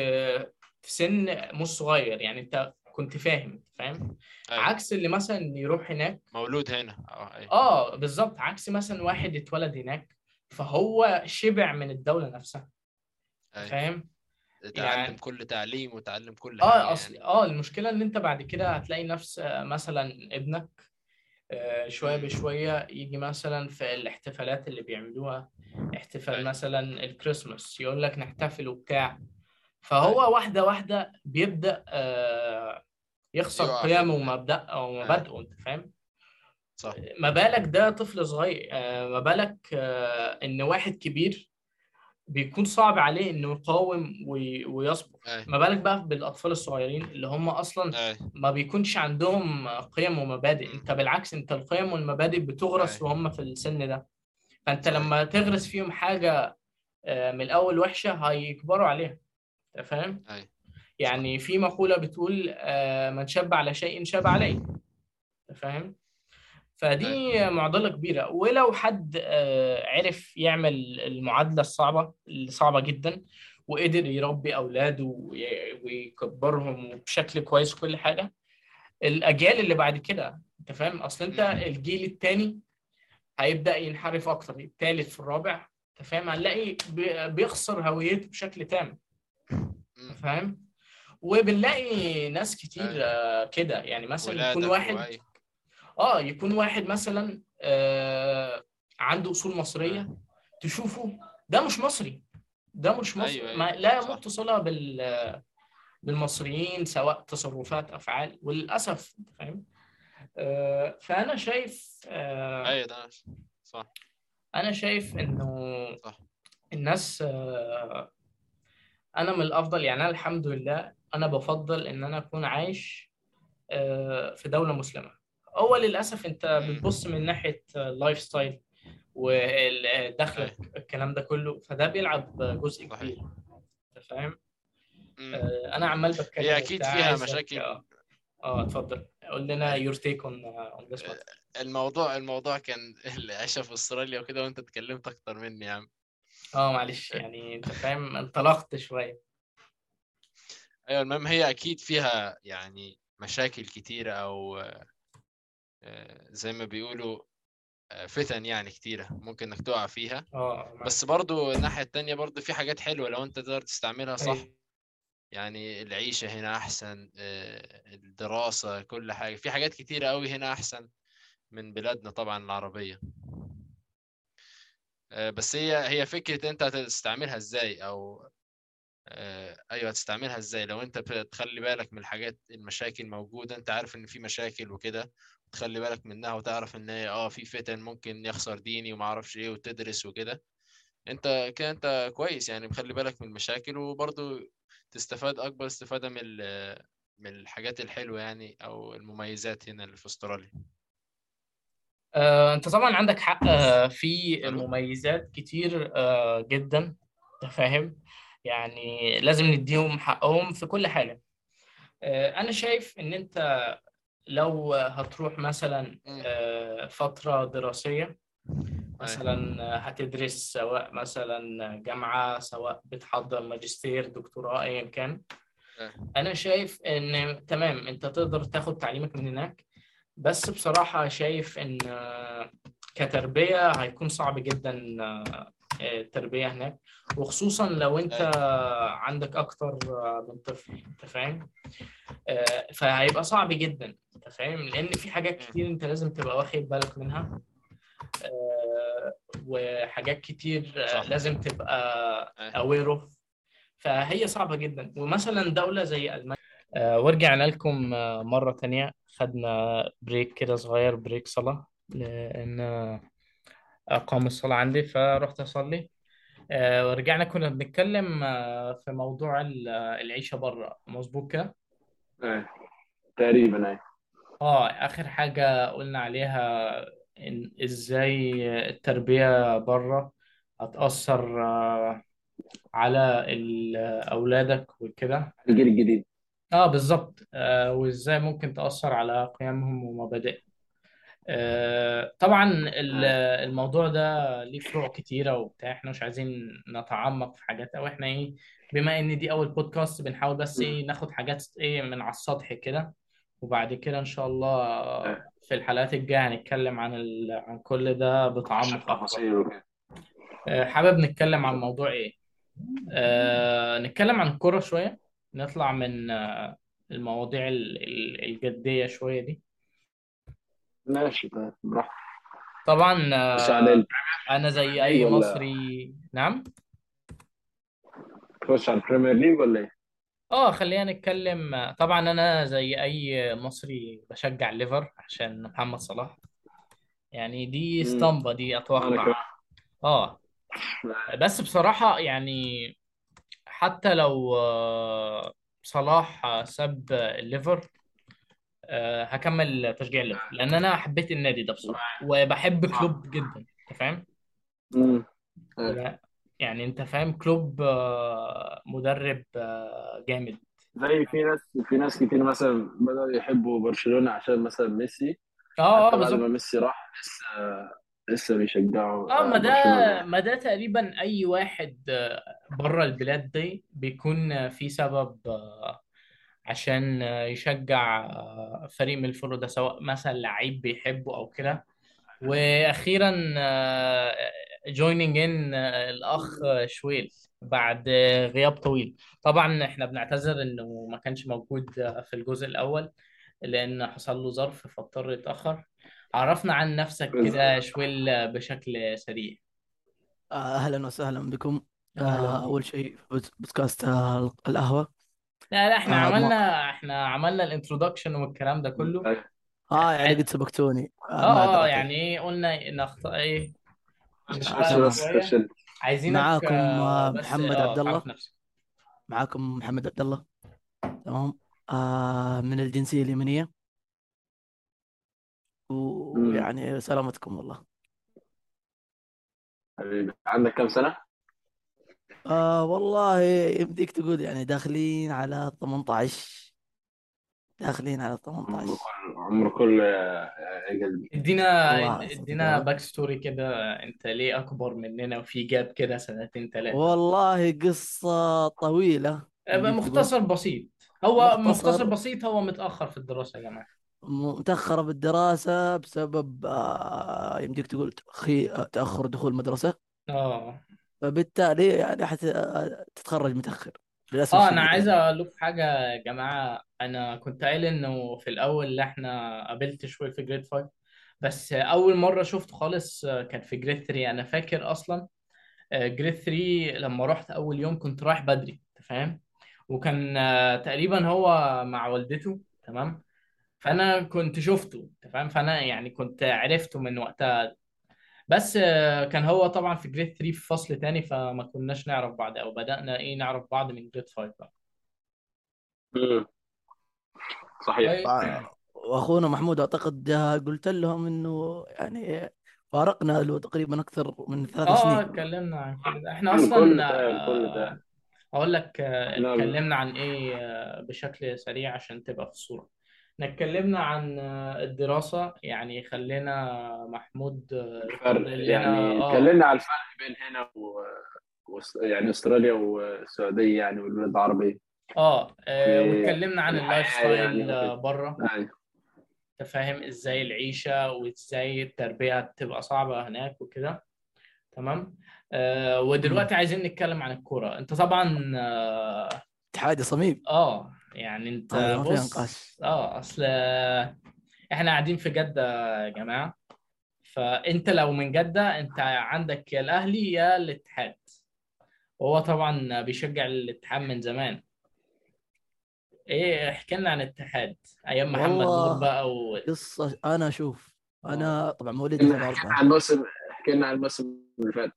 [SPEAKER 1] في سن مش صغير. يعني انت كنت فاهم فاهم؟
[SPEAKER 2] أيوه.
[SPEAKER 1] عكس اللي مثلا يروح هناك.
[SPEAKER 2] مولود هنا. آه أيوه
[SPEAKER 1] آه بالظبط. عكس مثلا واحد اتولد هناك فهو شبع من الدولة نفسها.
[SPEAKER 2] أيوه.
[SPEAKER 1] فاهم؟
[SPEAKER 2] تعلم
[SPEAKER 1] يعني
[SPEAKER 2] كل تعليم وتعلم كل
[SPEAKER 1] آه أصل
[SPEAKER 2] يعني.
[SPEAKER 1] آه المشكلة إن أنت بعد كده هتلاقي نفس آه، مثلا ابنك آه،
[SPEAKER 2] شوية
[SPEAKER 1] بشوية يجي مثلا في الاحتفالات اللي بيعملوها احتفال
[SPEAKER 2] أيوه.
[SPEAKER 1] مثلا الكريسماس يقول لك نحتفل وبتاع. فهو واحدة واحدة بيبدأ آه، يخسر قيمه
[SPEAKER 2] ال
[SPEAKER 1] ومبدأ
[SPEAKER 2] أو
[SPEAKER 1] مبادئه أنت فاهم؟
[SPEAKER 2] صح.
[SPEAKER 1] ما بالك ده طفل صغير آه، ما بالك آه، إن واحد كبير بيكون صعب عليه إنه يقاوم وي- ويصبر؟ ما بالك بقى بالأطفال الصغيرين اللي هم أصلا
[SPEAKER 2] أيوه
[SPEAKER 1] ما بيكونش عندهم قيم ومبادئ. أنت بالعكس أنت القيم والمبادئ بتغرس وهم في السن ده.
[SPEAKER 2] فأنت
[SPEAKER 1] لما تغرس فيهم حاجة آه، من الأول وحشة هيكبروا عليها. فاهم؟
[SPEAKER 2] صح
[SPEAKER 1] يعني في مقولة بتقول آه، من شاب على شيء شاب عليه. أنت فاهم؟ فدي معضلة كبيرة. ولو حد آه، عرف يعمل المعادلة الصعبة اللي صعبة جدا وقدر يربي أولاده وي- ويكبرهم بشكل كويس وكل حاجة الأجيال اللي بعد كده أنت فاهم؟ أصل أنت
[SPEAKER 2] امم
[SPEAKER 1] الجيل التاني هيبدأ ينحرف أكتر التالت في الرابع أنت فاهم؟ هنلاقي بي- بيخسر هويته بشكل تام. فاهم؟ وبنلاقي ناس كتير
[SPEAKER 2] أيوه.
[SPEAKER 1] آه، كده. يعني مثلا يكون واحد آه يكون واحد مثلا آه عنده أصول مصرية
[SPEAKER 2] أيوه.
[SPEAKER 1] تشوفه ده مش مصري. ده مش مصري. ما
[SPEAKER 2] أيوه.
[SPEAKER 1] لا يمت صله بال بالمصريين سواء تصرفات أفعال. وللأسف فاهم؟ آه فأنا شايف آه
[SPEAKER 2] أيوه ده صح.
[SPEAKER 1] أنا شايف إنه
[SPEAKER 2] صح.
[SPEAKER 1] الناس آه أنا من الأفضل يعني أنا الحمد لله أنا بفضل إن أنا أكون عايش آه في دولة مسلمة. هو للأسف
[SPEAKER 2] أنت
[SPEAKER 1] بتبص من ناحية ال lifestyle ودخلك الكلام ده كله فده بيلعب جزء
[SPEAKER 2] صحيح.
[SPEAKER 1] كبير. أنت فاهم؟ آه، أنا عمال بتكلم
[SPEAKER 2] هي
[SPEAKER 1] أكيد
[SPEAKER 2] فيها مشاكل.
[SPEAKER 1] آه آه اتفضل. قول لنا on this matter.
[SPEAKER 2] الموضوع الموضوع كان [LAUGHS] العيشة في أستراليا وكده وأنت اتكلمت أكتر مني يا عم.
[SPEAKER 1] آه معلش يعني انت فاهم انطلقت شوية.
[SPEAKER 2] أيوه المهم هي أكيد فيها يعني مشاكل كتيرة أو آه، زي ما بيقولوا آه، فتن يعني كتيرة ممكن إنك تقع فيها.
[SPEAKER 1] آه
[SPEAKER 2] بس برضو الناحية التانية برضو في حاجات حلوة لو أنت تقدر تستعملها صح.
[SPEAKER 1] أيوه.
[SPEAKER 2] يعني العيشة هنا أحسن الدراسة كل حاجة في حاجات كتيرة قوي هنا أحسن من بلادنا طبعا العربية. آه، بس هي هي فكرة أنت هتستعملها إزاي أو آه، أيوه هتستعملها إزاي؟ لو أنت بتخلي بالك من الحاجات المشاكل موجودة أنت عارف إن في مشاكل وكده تخلي بالك منها وتعرف إن هي آه في فتن ممكن يخسر ديني وما أعرفش إيه وتدرس وكده. أنت كده أنت كويس يعني مخلي بالك من المشاكل وبرضه تستفاد أكبر استفادة من من الحاجات الحلوة يعني أو المميزات هنا في أستراليا.
[SPEAKER 1] آه، انت طبعا عندك حق آه، [LAUGHS] في مميزات كتير آه، جدا انت فاهم؟ يعني لازم نديهم حقهم في كل حاجة. آه، أنا شايف إن أنت لو هتروح مثلا. آه، فترة دراسية
[SPEAKER 2] اي
[SPEAKER 1] مثلا هتدرس سواء مثلا جامعة سواء بتحضر ماجستير دكتوراه أيا كان.
[SPEAKER 2] اي
[SPEAKER 1] أنا شايف إن تمام أنت تقدر تاخد تعليمك من هناك. بس بصراحة شايف إن آه، كتربية هيكون صعب جدا آه، التربية هناك. وخصوصا لو أنت
[SPEAKER 2] اي
[SPEAKER 1] عندك أكتر آه، من طفل أنت فاهم؟ آه، فهيبقى صعب جدا أنت فاهم؟ لأن في حاجات. كتير أنت لازم تبقى واخد بالك منها. آه، وحاجات كتير آه،
[SPEAKER 2] صح.
[SPEAKER 1] لازم تبقى
[SPEAKER 2] اي
[SPEAKER 1] aware of فهي صعبة جدا. ومثلا دولة زي ألمانيا آه، ورجعنا لكم آه، مرة تانية. خدنا break كده صغير break صلاة لأن أقام الصلاة عندي فرحت أصلي. آه، ورجعنا كنا بنتكلم آه، في موضوع ال- آه، العيشة بره مظبوط كده؟
[SPEAKER 3] إيه تقريبا إيه
[SPEAKER 1] آه آخر حاجة قلنا عليها إن إزاي التربية بره هتأثر آه، على ال- أولادك وكده.
[SPEAKER 3] الجيل الجديد.
[SPEAKER 1] آه بالظبط آه، وإزاي ممكن تأثر على قيمهم ومبادئهم. آه، طبعا ال-
[SPEAKER 3] إيه
[SPEAKER 1] الموضوع ده ليه فروع كتيرة وبتاع. إحنا مش عايزين نتعمق في حاجات أو إحنا إيه بما إن دي أول بودكاست بنحاول بس. إيه ناخد حاجات إيه من على السطح كده. وبعد كده إن شاء الله
[SPEAKER 3] إيه
[SPEAKER 1] في الحلقات الجاية هنتكلم عن ال... عن كل ده بتعمق اكبر
[SPEAKER 3] التفاصيل وكده
[SPEAKER 1] آه، حابب نتكلم عن موضوع إيه؟ آه، نتكلم عن الكرة شوية. نطلع من آه، المواضيع ال- ال- الجدية شوية دي.
[SPEAKER 3] ماشي براحتك.
[SPEAKER 1] طبعا آه، ال
[SPEAKER 3] Premier
[SPEAKER 1] زي أي
[SPEAKER 3] ولا
[SPEAKER 1] مصري. نعم؟
[SPEAKER 3] تخش على ال Premier League ولا إيه؟
[SPEAKER 1] آه خلينا نتكلم. طبعا أنا زي أي مصري بشجع الليفر عشان محمد صلاح. يعني دي. اسطمبة دي أتوقع. آه. بس بصراحة يعني حتى لو آه، صلاح آه، ساب الليفر آه، هكمل تشجيع الليفر. لأن أنا حبيت النادي ده بصراحة وبحب كلوب جدا أنت فاهم؟
[SPEAKER 3] مم.
[SPEAKER 1] لا يعني أنت فاهم كلوب مدرب جامد.
[SPEAKER 3] زي في ناس في ناس كتير مثلا بدأوا يحبوا برشلونة عشان مثلا ميسي.
[SPEAKER 1] آه آه
[SPEAKER 3] حتى بعد ما
[SPEAKER 1] بالظبط
[SPEAKER 3] ميسي راح لسه لسه بيشجعوا
[SPEAKER 1] آه ما
[SPEAKER 3] آه،
[SPEAKER 1] ده
[SPEAKER 3] برشلونة.
[SPEAKER 1] ما ده تقريبا أي واحد بره البلاد دي بيكون آه، في سبب آه، عشان آه، يشجع آه، فريق من الفرق ده سواء مثلا لعيب بيحبه أو كده. وأخيرا جويننج ان الأخ شويل بعد آه، غياب طويل. طبعا إحنا بنعتذر إنه ما كانش موجود آه، في الجزء الأول لأن حصل له ظرف فاضطر يتأخر. عرفنا عن نفسك كده شوية آه، بشكل سريع.
[SPEAKER 4] آه، أهلا وسهلا بكم.
[SPEAKER 1] أهلا
[SPEAKER 4] آه، أول شيء بود- بودكاست آه، القهوة.
[SPEAKER 1] لا لا إحنا
[SPEAKER 4] آه.
[SPEAKER 1] عملنا إحنا عملنا ال introduction والكلام ده كله.
[SPEAKER 3] أيوة.
[SPEAKER 4] آه يعني
[SPEAKER 1] عايز
[SPEAKER 4] قد سبقتوني. آه
[SPEAKER 1] آه آه
[SPEAKER 4] معذرتي
[SPEAKER 1] يعني إيه قلنا نخط...
[SPEAKER 3] إيه
[SPEAKER 4] آه
[SPEAKER 1] عايزينك
[SPEAKER 4] معاكم
[SPEAKER 1] آه
[SPEAKER 4] آه محمد عبد
[SPEAKER 1] آه
[SPEAKER 4] الله معاكم محمد عبد الله تمام. آه من الجنسية اليمنية.
[SPEAKER 3] مم.
[SPEAKER 4] ويعني سلامتكم والله.
[SPEAKER 3] حبيبي عندك كام سنة؟
[SPEAKER 4] آه والله يمديك تقول يعني داخلين على 18 داخلين على
[SPEAKER 3] عمر
[SPEAKER 4] 18
[SPEAKER 3] كل عمر كل يا يا قلبي
[SPEAKER 1] ادينا ادينا backstory كده انت ليه أكبر مننا وفي gap كده سنتين ثلاثة
[SPEAKER 4] والله قصة طويلة. يمديك تقول
[SPEAKER 1] مختصر بسيط. هو مختصر.
[SPEAKER 4] مختصر
[SPEAKER 1] بسيط هو متأخر في الدراسة يا جماعة.
[SPEAKER 4] متأخرة بالدراسة بسبب آه، يمديك تقول آه، تأخر دخول مدرسة
[SPEAKER 1] آه.
[SPEAKER 4] فبالتالي يعني حت... آه، تتخرج متأخر للأسف
[SPEAKER 1] آه أنا
[SPEAKER 4] الشديد
[SPEAKER 1] عايز
[SPEAKER 4] يعني.
[SPEAKER 1] أقول لكم حاجة يا جماعة. أنا كنت قايل إنه في الأول اللي إحنا قابلت شوية في جريد 5 بس أول مرة شفته خالص كان في جريد 3 أنا فاكر أصلا grade 3 لما رحت أول يوم كنت رايح بدري أنت فاهم؟ وكان آه، تقريبا هو مع والدته تمام؟ فأنا كنت شفته أنت فاهم؟ فأنا يعني كنت عرفته من وقتها. بس آه، كان هو طبعا في grade 3 في فصل تاني فما كناش نعرف بعض أو بدأنا إيه نعرف بعض من grade 5 بقى.
[SPEAKER 3] مم. صحيح.
[SPEAKER 1] طيب.
[SPEAKER 4] وع- وأخونا محمود أعتقد آه، قلت لهم إنه يعني فارقنا له تقريبا أكثر من ثلاث
[SPEAKER 1] آه آه
[SPEAKER 4] سنين.
[SPEAKER 1] اتكلمنا عن كل ده. إحنا
[SPEAKER 3] الكل
[SPEAKER 1] أصلا
[SPEAKER 3] ده الكل
[SPEAKER 1] آه،
[SPEAKER 3] ده
[SPEAKER 1] أقول لك آه،
[SPEAKER 3] إحنا
[SPEAKER 1] اتكلمنا عن إيه آه، بشكل سريع عشان تبقى في الصورة. إحنا اتكلمنا عن الدراسة يعني خلينا محمود
[SPEAKER 3] الفرق
[SPEAKER 1] يقرر لنا
[SPEAKER 3] يعني
[SPEAKER 1] آه.
[SPEAKER 3] اتكلمنا على الفرق بين هنا و... و... يعني استراليا والسعودية يعني والبلاد العربية.
[SPEAKER 1] آه آه،
[SPEAKER 3] في
[SPEAKER 1] واتكلمنا عن
[SPEAKER 3] ال
[SPEAKER 1] life
[SPEAKER 3] الحياة يعني
[SPEAKER 1] style
[SPEAKER 3] وكده.
[SPEAKER 1] بره
[SPEAKER 3] يعني
[SPEAKER 1] أنت فاهم إزاي العيشة وإزاي التربية بتبقى صعبة هناك وكده. تمام؟ آه. ودلوقتي عايزين نتكلم عن الكورة. أنت طبعا آه
[SPEAKER 4] اتحادي صميم.
[SPEAKER 1] آه، يعني انت
[SPEAKER 4] فيها
[SPEAKER 1] بص آه أصل آه، إحنا قاعدين في جدة يا جماعة. فأنت لو من جدة أنت عندك يا الأهلي يا الاتحاد. وهو طبعا بيشجع الاتحاد من زمان. إيه احكي لنا عن الاتحاد أيام محمد نور بقى و...
[SPEAKER 4] قصة أنا أشوف
[SPEAKER 1] آه.
[SPEAKER 4] أنا طبعا 2004
[SPEAKER 3] عن موسم حكينا عن الموسم اللي فات.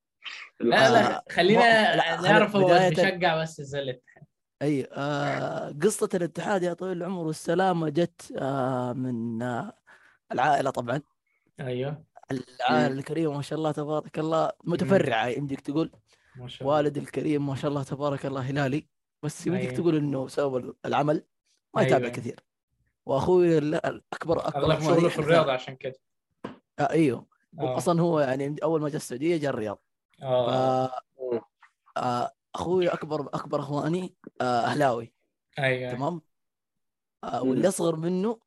[SPEAKER 1] لا. لا خلينا
[SPEAKER 4] ما- لا،
[SPEAKER 1] نعرف هو بيشجع بس إزاي الاتحاد.
[SPEAKER 4] أي آه قصة الاتحاد يا طويل العمر والسلامة جت آه من آه العائلة طبعا.
[SPEAKER 1] أيوه.
[SPEAKER 4] العائلة الكريمة ما شاء الله تبارك الله متفرعة يمديك تقول.
[SPEAKER 1] ما شاء الله.
[SPEAKER 4] والد الكريم ما شاء الله تبارك الله هلالي. بس يمديك
[SPEAKER 1] أيوة.
[SPEAKER 4] تقول إنه بسبب العمل ما
[SPEAKER 1] أيوة.
[SPEAKER 4] يتابع كثير. وأخوي ال- الأكبر
[SPEAKER 1] أكبر
[SPEAKER 4] أغلب
[SPEAKER 1] شغله في الرياضه عشان كده.
[SPEAKER 4] آه أيوه.
[SPEAKER 1] آه.
[SPEAKER 4] أصلا هو يعني أول ما جاء السعودية جاء الرياض. ف
[SPEAKER 1] آه
[SPEAKER 4] آه، أخوي اكبر أكبر أخواني آه، أهلاوي
[SPEAKER 1] أيوه
[SPEAKER 4] تمام آه،. واللي أصغر منه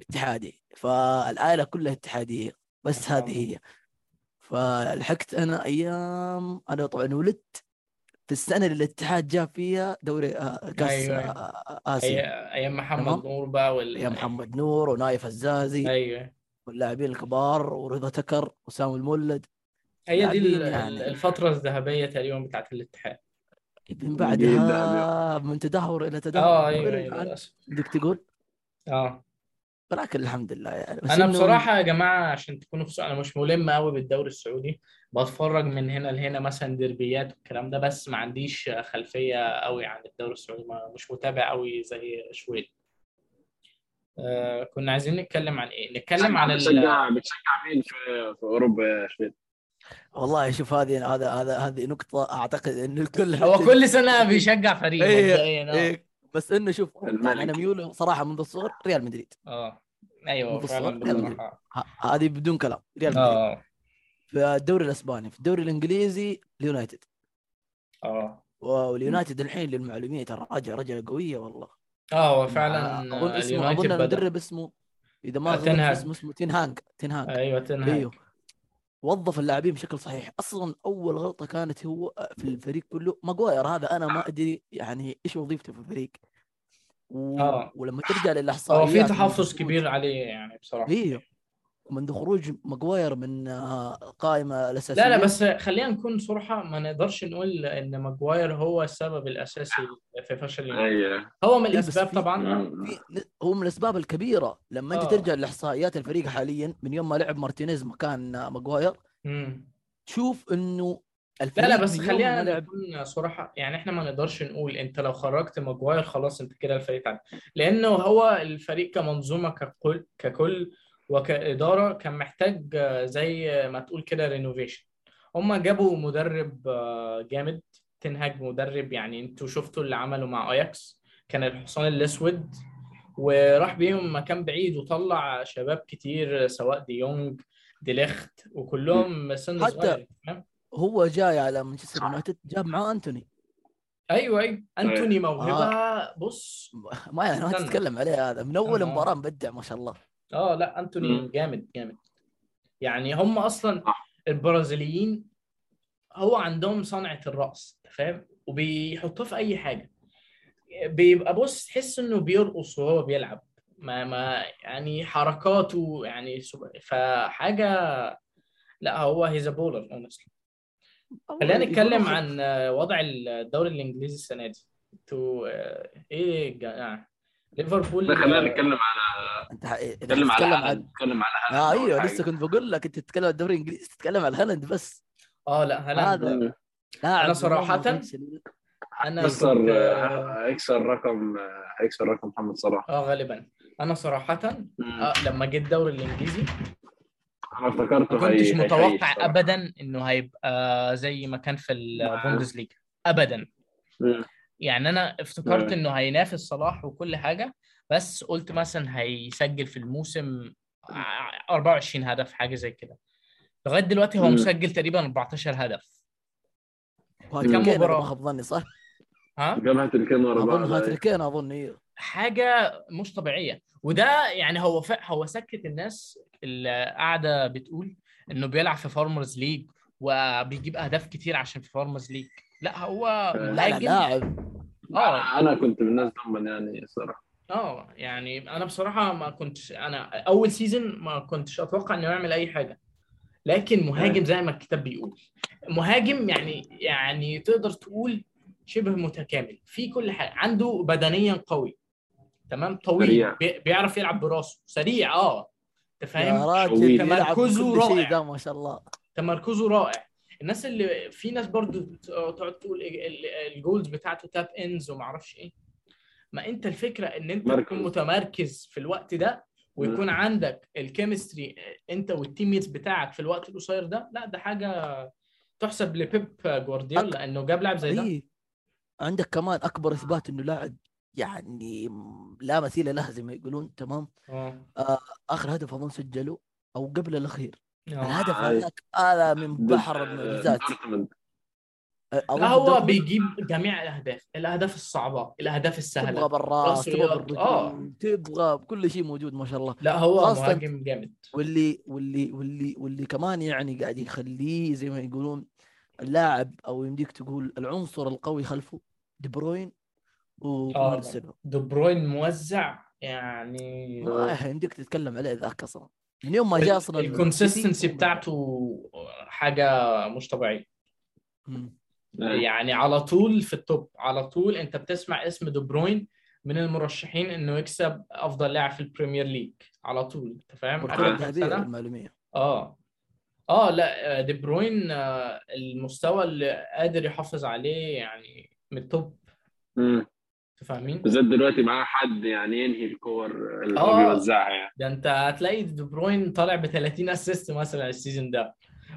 [SPEAKER 4] اتحادي فالعائله كلها اتحادية بس
[SPEAKER 1] شاء
[SPEAKER 4] هذه. هي فلحقت أنا أيام أنا طبعا ولدت في السنة اللي الاتحاد جاب فيها دوري آه، كأس
[SPEAKER 1] أيوة.
[SPEAKER 4] آه، آسيا
[SPEAKER 1] أي- أيام محمد. نور بقى وال
[SPEAKER 4] يا محمد نور ونايف الزازي
[SPEAKER 1] أيوه
[SPEAKER 4] واللاعبين الكبار ورضا تكر وسام المولد
[SPEAKER 1] هي دي
[SPEAKER 4] يعني.
[SPEAKER 1] الفترة الذهبية تقريبا بتاعت الاتحاد
[SPEAKER 4] من بعدها من تدهور إلى تدهور.
[SPEAKER 1] آه أيوه
[SPEAKER 4] إلى
[SPEAKER 1] أيوه
[SPEAKER 4] بدك تقول؟
[SPEAKER 1] آه.
[SPEAKER 4] ولكن الحمد لله يعني بس
[SPEAKER 1] أنا
[SPEAKER 4] إنه
[SPEAKER 1] بصراحة يا جماعة عشان تكونوا في أنا مش ملم قوي بالدوري السعودي. بتفرج من هنا لهنا مثلا ديربيات والكلام ده بس ما عنديش خلفية قوي عن الدوري السعودي. مش متابع قوي زي شويد آه كنا عايزين نتكلم عن إيه؟ نتكلم عن ال...
[SPEAKER 3] بتشجع بتشجع مين في في أوروبا يا شباب؟
[SPEAKER 4] والله شوف هذه هذا هذا هذه نقطة أعتقد إن الكل
[SPEAKER 1] هو كل سنة بيشجع فريق.
[SPEAKER 4] إيه
[SPEAKER 1] مبدئيا آه.
[SPEAKER 4] إيه. بس إنه شوف أنا ميولي صراحة منذ الصغر ريال مدريد.
[SPEAKER 1] آه. أيوه
[SPEAKER 4] منذ
[SPEAKER 1] فعلا
[SPEAKER 4] الصغر ريال مدريد.
[SPEAKER 1] بصراحه
[SPEAKER 4] ه- هذه بدون كلام ريال مدريد.
[SPEAKER 1] آه.
[SPEAKER 4] في الدوري الإسباني في الدوري الإنجليزي اليونايتد.
[SPEAKER 1] آه.
[SPEAKER 4] واليونايتد الحين للمعلومية ترى راجع رجعة قوية والله.
[SPEAKER 1] آه هو فعلا
[SPEAKER 4] أظن اسمه
[SPEAKER 1] بدأ.
[SPEAKER 4] المدرب اسمه إذا ما
[SPEAKER 1] آه، تنهاج.
[SPEAKER 4] اسمه اسمه تنهانج تنهانج
[SPEAKER 1] أيوه تنهاج.
[SPEAKER 4] أيوه. وظف اللاعبين بشكل صحيح. أصلا أول غلطة كانت هو في الفريق كله. ماجواير هذا أنا ما أدري يعني إيش وظيفته في الفريق. و...
[SPEAKER 1] آه.
[SPEAKER 4] ولما ترجع
[SPEAKER 1] هو
[SPEAKER 4] للاحصائيات
[SPEAKER 1] في
[SPEAKER 4] منذ
[SPEAKER 1] تحفظ كبير عليه يعني بصراحة.
[SPEAKER 4] إيوه. منذ خروج ماجواير من آه، القائمه الأساسية.
[SPEAKER 1] لا لا بس خلينا نكون صراحة ما نقدرش نقول إن ماجواير هو السبب الأساسي في فشل
[SPEAKER 3] أيوه.
[SPEAKER 1] هو من
[SPEAKER 4] في-
[SPEAKER 1] طبعا.
[SPEAKER 4] في هو من الأسباب الكبيرة. لما أنت
[SPEAKER 1] آه.
[SPEAKER 4] ترجع لإحصائيات الفريق حاليا من يوم ما لعب مارتينيز مكان آه، ماجواير. تشوف إنه
[SPEAKER 1] لا
[SPEAKER 4] الفريق
[SPEAKER 1] لا بس خلينا نكون صراحة يعني إحنا ما نقدرش نقول أنت لو خرجت ماجواير خلاص أنت كده الفريق تعب. لأنه هو الفريق كمنظومة ككل ككل وكإدارة كان محتاج آه، زي ما تقول كده renovation هما جابوا مدرب آه، جامد تين هاج مدرب يعني أنتوا شفتوا اللي عمله مع اياكس كان الحصان الأسود وراح بيهم مكان بعيد وطلع شباب كتير سواء دي يونج دي ليخت وكلهم سن
[SPEAKER 4] حتى-
[SPEAKER 1] صغير
[SPEAKER 4] هو جاي على مانشستر يونايتد جاب معاه انتوني
[SPEAKER 1] أيوه أيوه. انتوني موهبة بص
[SPEAKER 4] ما يعني ما. تتكلم عليه هذا. من أول
[SPEAKER 1] آه.
[SPEAKER 4] مباراة مبدع ما شاء الله.
[SPEAKER 1] آه لا أنتوني
[SPEAKER 3] مم.
[SPEAKER 1] جامد جامد. يعني هم
[SPEAKER 3] أصلا.
[SPEAKER 1] البرازيليين هو عندهم صنعة الرقص فاهم؟ وبيحطوه في أي حاجة. بيبقى بص تحس إنه بيرقص وهو بيلعب. ما ما يعني حركاته يعني فحاجة لا هو he's a baller honestly خلينا نتكلم عن وضع الدوري الإنجليزي السنة دي. أنتوا آه، إيه يا جماعة ليفربول
[SPEAKER 3] لا خلينا نتكلم على
[SPEAKER 4] انت
[SPEAKER 3] نتكلم على
[SPEAKER 4] تتكلم
[SPEAKER 3] هالاند نتكلم على
[SPEAKER 4] آه
[SPEAKER 3] هالاند أول أيوه.
[SPEAKER 4] لسه كنت بقول لك أنت تتكلم عن الدوري الإنجليزي تتكلم عن هالاند بس
[SPEAKER 1] آه لا هالاند
[SPEAKER 4] هذا مميز شديد.
[SPEAKER 1] أنا
[SPEAKER 3] يكسر
[SPEAKER 1] كنت
[SPEAKER 3] آه، هيكسر رقم آه، هيكسر رقم محمد صلاح
[SPEAKER 1] آه غالبا أنا صراحة
[SPEAKER 3] مم.
[SPEAKER 1] آه لما جيت الدوري الإنجليزي
[SPEAKER 3] أنا افتكرته
[SPEAKER 1] ما كنتش
[SPEAKER 3] هي-
[SPEAKER 1] متوقع
[SPEAKER 3] صراحة.
[SPEAKER 1] ابدا إنه هيبقى زي ما كان في البوندسليغا ابدا
[SPEAKER 3] مم.
[SPEAKER 1] يعني أنا افتكرت. إنه هينافس صلاح وكل حاجة بس قلت مثلا هيسجل في الموسم ع- 24 هدف حاجة زي كده. لغاية دلوقتي هو. مسجل تقريبا 14 هدف. كم
[SPEAKER 4] اذا
[SPEAKER 1] مباراة؟
[SPEAKER 4] ما ظني صح؟
[SPEAKER 1] ها؟
[SPEAKER 3] جابها hat-trickين ورا
[SPEAKER 4] أظن
[SPEAKER 3] بعض
[SPEAKER 4] hat-trickين أظن أيوه
[SPEAKER 1] حاجة مش طبيعية. وده يعني هو ف... هو سكت الناس اللي قاعدة بتقول إنه بيلعب في farmers league وبيجيب أهداف كتير عشان في farmers league. لا هو
[SPEAKER 3] لا، لا،
[SPEAKER 4] لا لا
[SPEAKER 1] مهاجم.
[SPEAKER 4] لاعب.
[SPEAKER 1] آه.
[SPEAKER 3] أنا كنت من الناس يعني صراحة.
[SPEAKER 1] آه يعني أنا بصراحة ما كنتش أنا أول season ما كنتش أتوقع إنه يعمل أي حاجة. لكن مهاجم زي ما الكتاب بيقول. مهاجم يعني يعني تقدر تقول شبه متكامل. في كل حاجة. عنده بدنيا قوي. تمام؟ طويل.
[SPEAKER 3] سريع.
[SPEAKER 1] بي- بيعرف يلعب براسه. سريع آه.
[SPEAKER 4] أنت
[SPEAKER 1] فاهم؟ تمركزه رائع.
[SPEAKER 4] ده ما شاء الله.
[SPEAKER 1] تمركزه رائع. الناس اللي في ناس برضو تقعد تقول ال- ال- ال goals بتاعته tap-ins وما أعرفش إيه ما أنت الفكرة إن أنت
[SPEAKER 3] مركز.
[SPEAKER 1] تكون متمركز في الوقت ده ويكون عندك ال chemistry أنت وال teammates بتاعك في الوقت القصير ده لا ده حاجة تحسب لبيب جوارديولا انه جاب لاعب زي ده
[SPEAKER 4] إيه. عندك كمان أكبر إثبات إنه لاعب يعني لا مثيل له زي ما يقولون تمام
[SPEAKER 1] آه
[SPEAKER 4] آخر هدف اظن سجله أو قبل الأخير
[SPEAKER 1] آه.
[SPEAKER 4] الهدف. هذاك هذا من بحر المعجزات
[SPEAKER 3] دورتموند.
[SPEAKER 4] أظن
[SPEAKER 1] لا هو بيجيب جميع الأهداف الأهداف الصعبة الأهداف
[SPEAKER 4] تبغى
[SPEAKER 1] السهله
[SPEAKER 4] بالراس تبغى. بالرجل
[SPEAKER 1] آه.
[SPEAKER 4] تبغى بكل شيء موجود ما شاء الله
[SPEAKER 1] لا هو مهاجم جامد
[SPEAKER 4] واللي واللي واللي واللي كمان يعني قاعد يخليه زي ما يقولون اللاعب أو يمديك تقول العنصر القوي خلفه دي بروين
[SPEAKER 1] آه.
[SPEAKER 4] وبرناردو سيلفا
[SPEAKER 1] دي بروين موزع يعني
[SPEAKER 4] ما يمديك تتكلم عليه ذاك أصلا من يوم ما جاء أصلا
[SPEAKER 1] ال
[SPEAKER 4] consistency
[SPEAKER 1] بتاعته حاجة مش
[SPEAKER 4] طبيعية.
[SPEAKER 3] إيه.
[SPEAKER 1] يعني على طول في ال top على طول أنت بتسمع اسم دي بروين من المرشحين إنه يكسب أفضل لاعب في البريمير ليج على طول أنت فاهم؟
[SPEAKER 4] للمعلومية.
[SPEAKER 1] آه. آه لا دي بروين آه، المستوى اللي قادر يحافظ عليه يعني من ال
[SPEAKER 3] top.
[SPEAKER 1] مم. فاهمين
[SPEAKER 3] بالذات دلوقتي معاه حد يعني ينهي الكور اللي هو
[SPEAKER 1] آه.
[SPEAKER 3] بيوزعها يعني.
[SPEAKER 1] ده انت هتلاقي دي بروين طالع ب 30 assist مثلا ال season ده.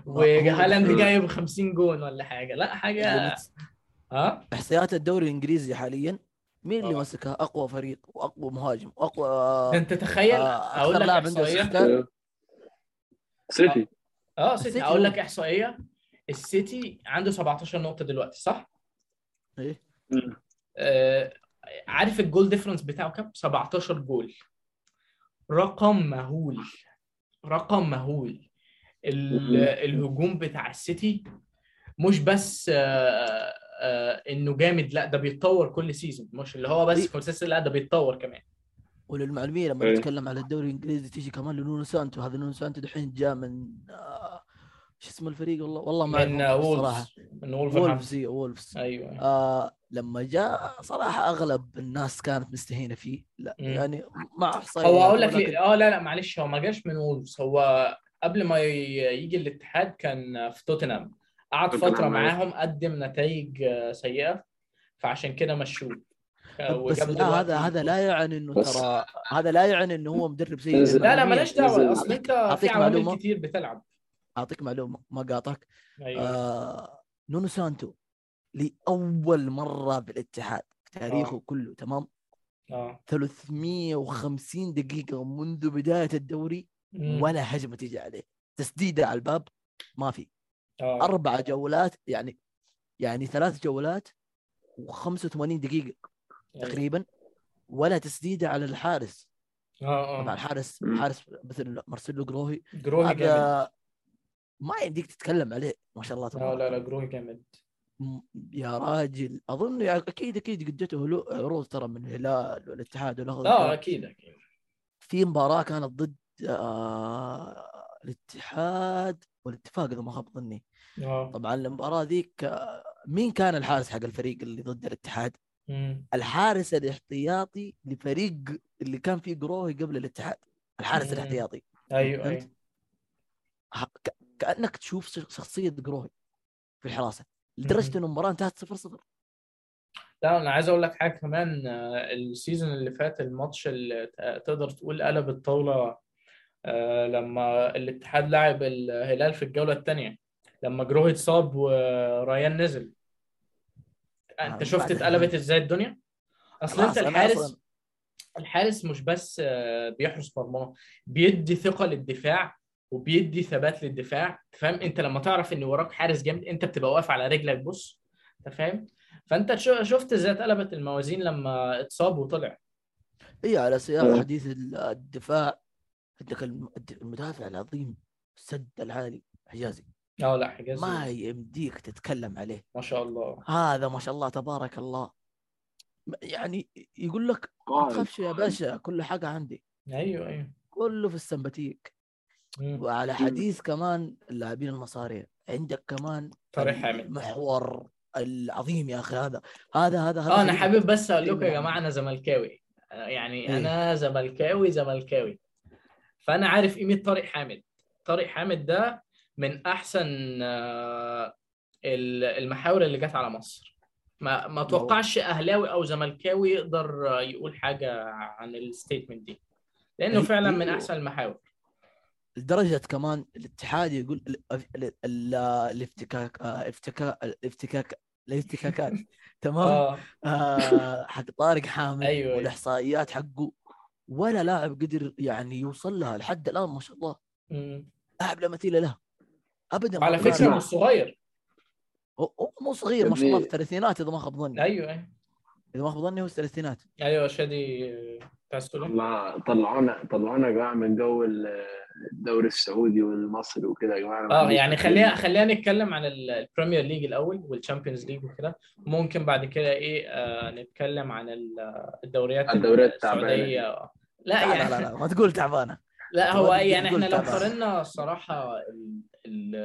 [SPEAKER 4] هو-
[SPEAKER 1] وهالاند جايب 50 جون ولا حاجة. لا حاجة ها
[SPEAKER 4] احصائيات الدوري الإنجليزي حاليا مين اللي
[SPEAKER 1] آه.
[SPEAKER 4] مسكها أقوى فريق وأقوى مهاجم واقوى
[SPEAKER 1] ده انت تخيل
[SPEAKER 4] آه، أقول
[SPEAKER 1] لك
[SPEAKER 4] إحصائية.
[SPEAKER 3] سيتي.
[SPEAKER 1] آه سيتي.
[SPEAKER 4] أقول
[SPEAKER 1] لك إحصائية. السيتي عنده 17 نقطة دلوقتي صح؟
[SPEAKER 4] إيه؟
[SPEAKER 1] آه عارف ال goal difference بتاعه كام؟ 17 جول. رقم مهول. رقم مهول. الهجوم بتاع السيتي مش بس آه آه إنه جامد لا ده بيتطور كل season مش اللي هو بس
[SPEAKER 4] إيه.
[SPEAKER 1] consistent لا ده بيتطور كمان.
[SPEAKER 4] وللمعلوميه لما
[SPEAKER 3] إيه.
[SPEAKER 4] نتكلم على الدوري الإنجليزي تيجي كمان لنونو سانتو. هذا نونو سانتو دحين جاء من آه، شو اسمه الفريق؟ والله والله ما
[SPEAKER 1] من وولفز. من
[SPEAKER 4] وولفز إيه، وولفز.
[SPEAKER 1] أيوه.
[SPEAKER 4] آه لما جاء صراحة أغلب الناس كانت مستهينة فيه. لا
[SPEAKER 1] مم.
[SPEAKER 4] يعني مع احصائيات
[SPEAKER 1] هو أقول لك
[SPEAKER 4] ولكن-
[SPEAKER 1] آه لا لا معلش هو ما جاش من وولفز. هو قبل ما يجي الاتحاد كان في توتنهام. قعد فترة
[SPEAKER 3] أيوة.
[SPEAKER 1] معاهم قدم نتائج آه، سيئة فعشان كده مشوه. آه،
[SPEAKER 4] بس
[SPEAKER 1] وجابوا
[SPEAKER 4] لا هذا هذا لا يعني
[SPEAKER 3] إنه
[SPEAKER 4] ترى هذا لا يعني إنه هو مدرب سيء
[SPEAKER 1] لا لا. مالهاش
[SPEAKER 3] دعوة.
[SPEAKER 1] أصل أنت في عوامل
[SPEAKER 4] معلومة.
[SPEAKER 1] كتير بتلعب.
[SPEAKER 4] أعطيك معلومة ما قاطعك.
[SPEAKER 1] أيوه.
[SPEAKER 4] آه نونو سانتو. لأول مرة بالاتحاد. في تاريخه
[SPEAKER 1] آه.
[SPEAKER 4] كله تمام؟
[SPEAKER 1] آه.
[SPEAKER 4] 350 دقيقة منذ بداية الدوري
[SPEAKER 1] مم.
[SPEAKER 4] ولا هجمة تيجي عليه. تسديدة على الباب ما في.
[SPEAKER 1] آه.
[SPEAKER 4] أربع جولات يعني يعني ثلاث جولات و85 دقيقة
[SPEAKER 1] أيوة.
[SPEAKER 4] تقريبا ولا تسديدة على الحارس.
[SPEAKER 1] آه
[SPEAKER 4] طبعا
[SPEAKER 1] آه
[SPEAKER 4] الحارس
[SPEAKER 3] مم.
[SPEAKER 4] حارس مثل مارسيلو جروهي.
[SPEAKER 1] جروهي جامد.
[SPEAKER 4] هذا ما يمديك تتكلم عليه ما شاء الله
[SPEAKER 1] لا
[SPEAKER 4] تبارك
[SPEAKER 1] لا لا
[SPEAKER 4] الله.
[SPEAKER 1] جروهي جامد.
[SPEAKER 4] يا راجل. أظن يعني أكيد أكيد قد جته هلو- عروض ترى من الهلال والاتحاد والاخضر
[SPEAKER 1] آه أكيد أكيد.
[SPEAKER 4] في مباراة كانت ضد آه الاتحاد والاتفاق إذا ما خاب ظني.
[SPEAKER 1] آه.
[SPEAKER 4] طبعا المباراة ذيك آه، مين كان الحارس حق الفريق اللي ضد الاتحاد؟
[SPEAKER 1] مم.
[SPEAKER 4] الحارس الاحتياطي لفريق اللي كان فيه قروهي قبل الاتحاد. الحارس
[SPEAKER 1] مم.
[SPEAKER 4] الاحتياطي. أيوه؟ أيوه. كأنك تشوف شخصية قروهي في الحراسة.
[SPEAKER 1] لدرجة.
[SPEAKER 4] إنه المباراة انتهت 0 0
[SPEAKER 1] لا أنا عايز أقول لك حاجة كمان آه، السيزون اللي فات الماتش اللي تقدر تقول قلب الطاولة آه، لما الاتحاد لعب الهلال في الجولة الثانية لما جروه اتصاب وريان نزل أنت
[SPEAKER 4] آه،
[SPEAKER 1] شفت
[SPEAKER 4] بعد
[SPEAKER 1] اتقلبت. إزاي الدنيا أصل
[SPEAKER 4] أنت
[SPEAKER 1] الحارس الحارس مش بس بيحرس مرماه بيدي ثقة للدفاع وبيدي ثبات للدفاع أنت فاهم؟ أنت لما تعرف إن وراك حارس جامد أنت بتبقى واقف على رجلك بص أنت فاهم؟ فأنت شفت إزاي اتقلبت الموازين لما اتصاب وطلع.
[SPEAKER 4] هي على سياق
[SPEAKER 3] آه.
[SPEAKER 4] حديث ال- الدفاع عندك الم- الد- المدافع العظيم السد العالي حجازي.
[SPEAKER 1] آه لا حجازي.
[SPEAKER 4] ما يمديك تتكلم عليه.
[SPEAKER 1] ما شاء الله.
[SPEAKER 4] هذا ما شاء الله تبارك الله. يعني يقول لك ما تخافش يا باشا كل حاجة عندي.
[SPEAKER 1] أيوه أيوه.
[SPEAKER 4] كله في السمباتيك. وعلى حديث كمان اللاعبين المصارية عندك كمان
[SPEAKER 1] طارق حامد
[SPEAKER 4] المحور العظيم يا أخي. هذا هذا هذا هذا
[SPEAKER 1] آه
[SPEAKER 4] أنا
[SPEAKER 1] حابب بس أقول لكم يا جماعة أنا زملكاوي. آه، يعني
[SPEAKER 4] إيه.
[SPEAKER 1] أنا زملكاوي زملكاوي. فأنا عارف قيمة طارق حامد. طارق حامد ده من أحسن آه، ال- المحاور اللي جت على مصر. ما ما اتوقعش أهلاوي أو زملكاوي يقدر آه، يقول حاجة عن الستيتمنت دي. لأنه
[SPEAKER 4] هي-
[SPEAKER 1] فعلا من أحسن المحاور.
[SPEAKER 4] لدرجة كمان الاتحاد يقول ال- ال- ال- الافتكاك آه، افتكاك الافتكاك الافتكاكات. [LAUGHS] تمام؟
[SPEAKER 1] آه.
[SPEAKER 4] آه، حق طارق حامد
[SPEAKER 1] أيوة، أيوة.
[SPEAKER 4] والإحصائيات حقه. ولا لاعب قدر يعني يوصل لها لحد الآن ما شاء الله. لاعب لا مثيل له. ابدا
[SPEAKER 1] وعلى
[SPEAKER 4] ما فكرة.
[SPEAKER 1] مش صغير.
[SPEAKER 4] هو مو صغير ما شاء الله في الثلاثينات إذا ما خاب ظني.
[SPEAKER 1] أيوه. أيوه
[SPEAKER 4] إذا ما خاب ظني هو الثلاثينات.
[SPEAKER 1] أيوه شادي آه،
[SPEAKER 3] طلع طلعونا طلعونا يا جماعة من جو الدوري السعودي والمصري وكده يا
[SPEAKER 1] جماعة
[SPEAKER 3] آه
[SPEAKER 1] يعني. خلينا خلينا نتكلم عن ال- ال Premier League الأول وال Champions League وكده ممكن بعد كده إيه آه نتكلم عن ال- الدوريات
[SPEAKER 3] الدوريات.
[SPEAKER 1] السعودية لا
[SPEAKER 4] لا,
[SPEAKER 1] يعني
[SPEAKER 4] لا, لا, لا [LAUGHS] ما تقول تعبانة
[SPEAKER 1] لا هو يعني إحنا لو. قارنا الصراحه ال- ال-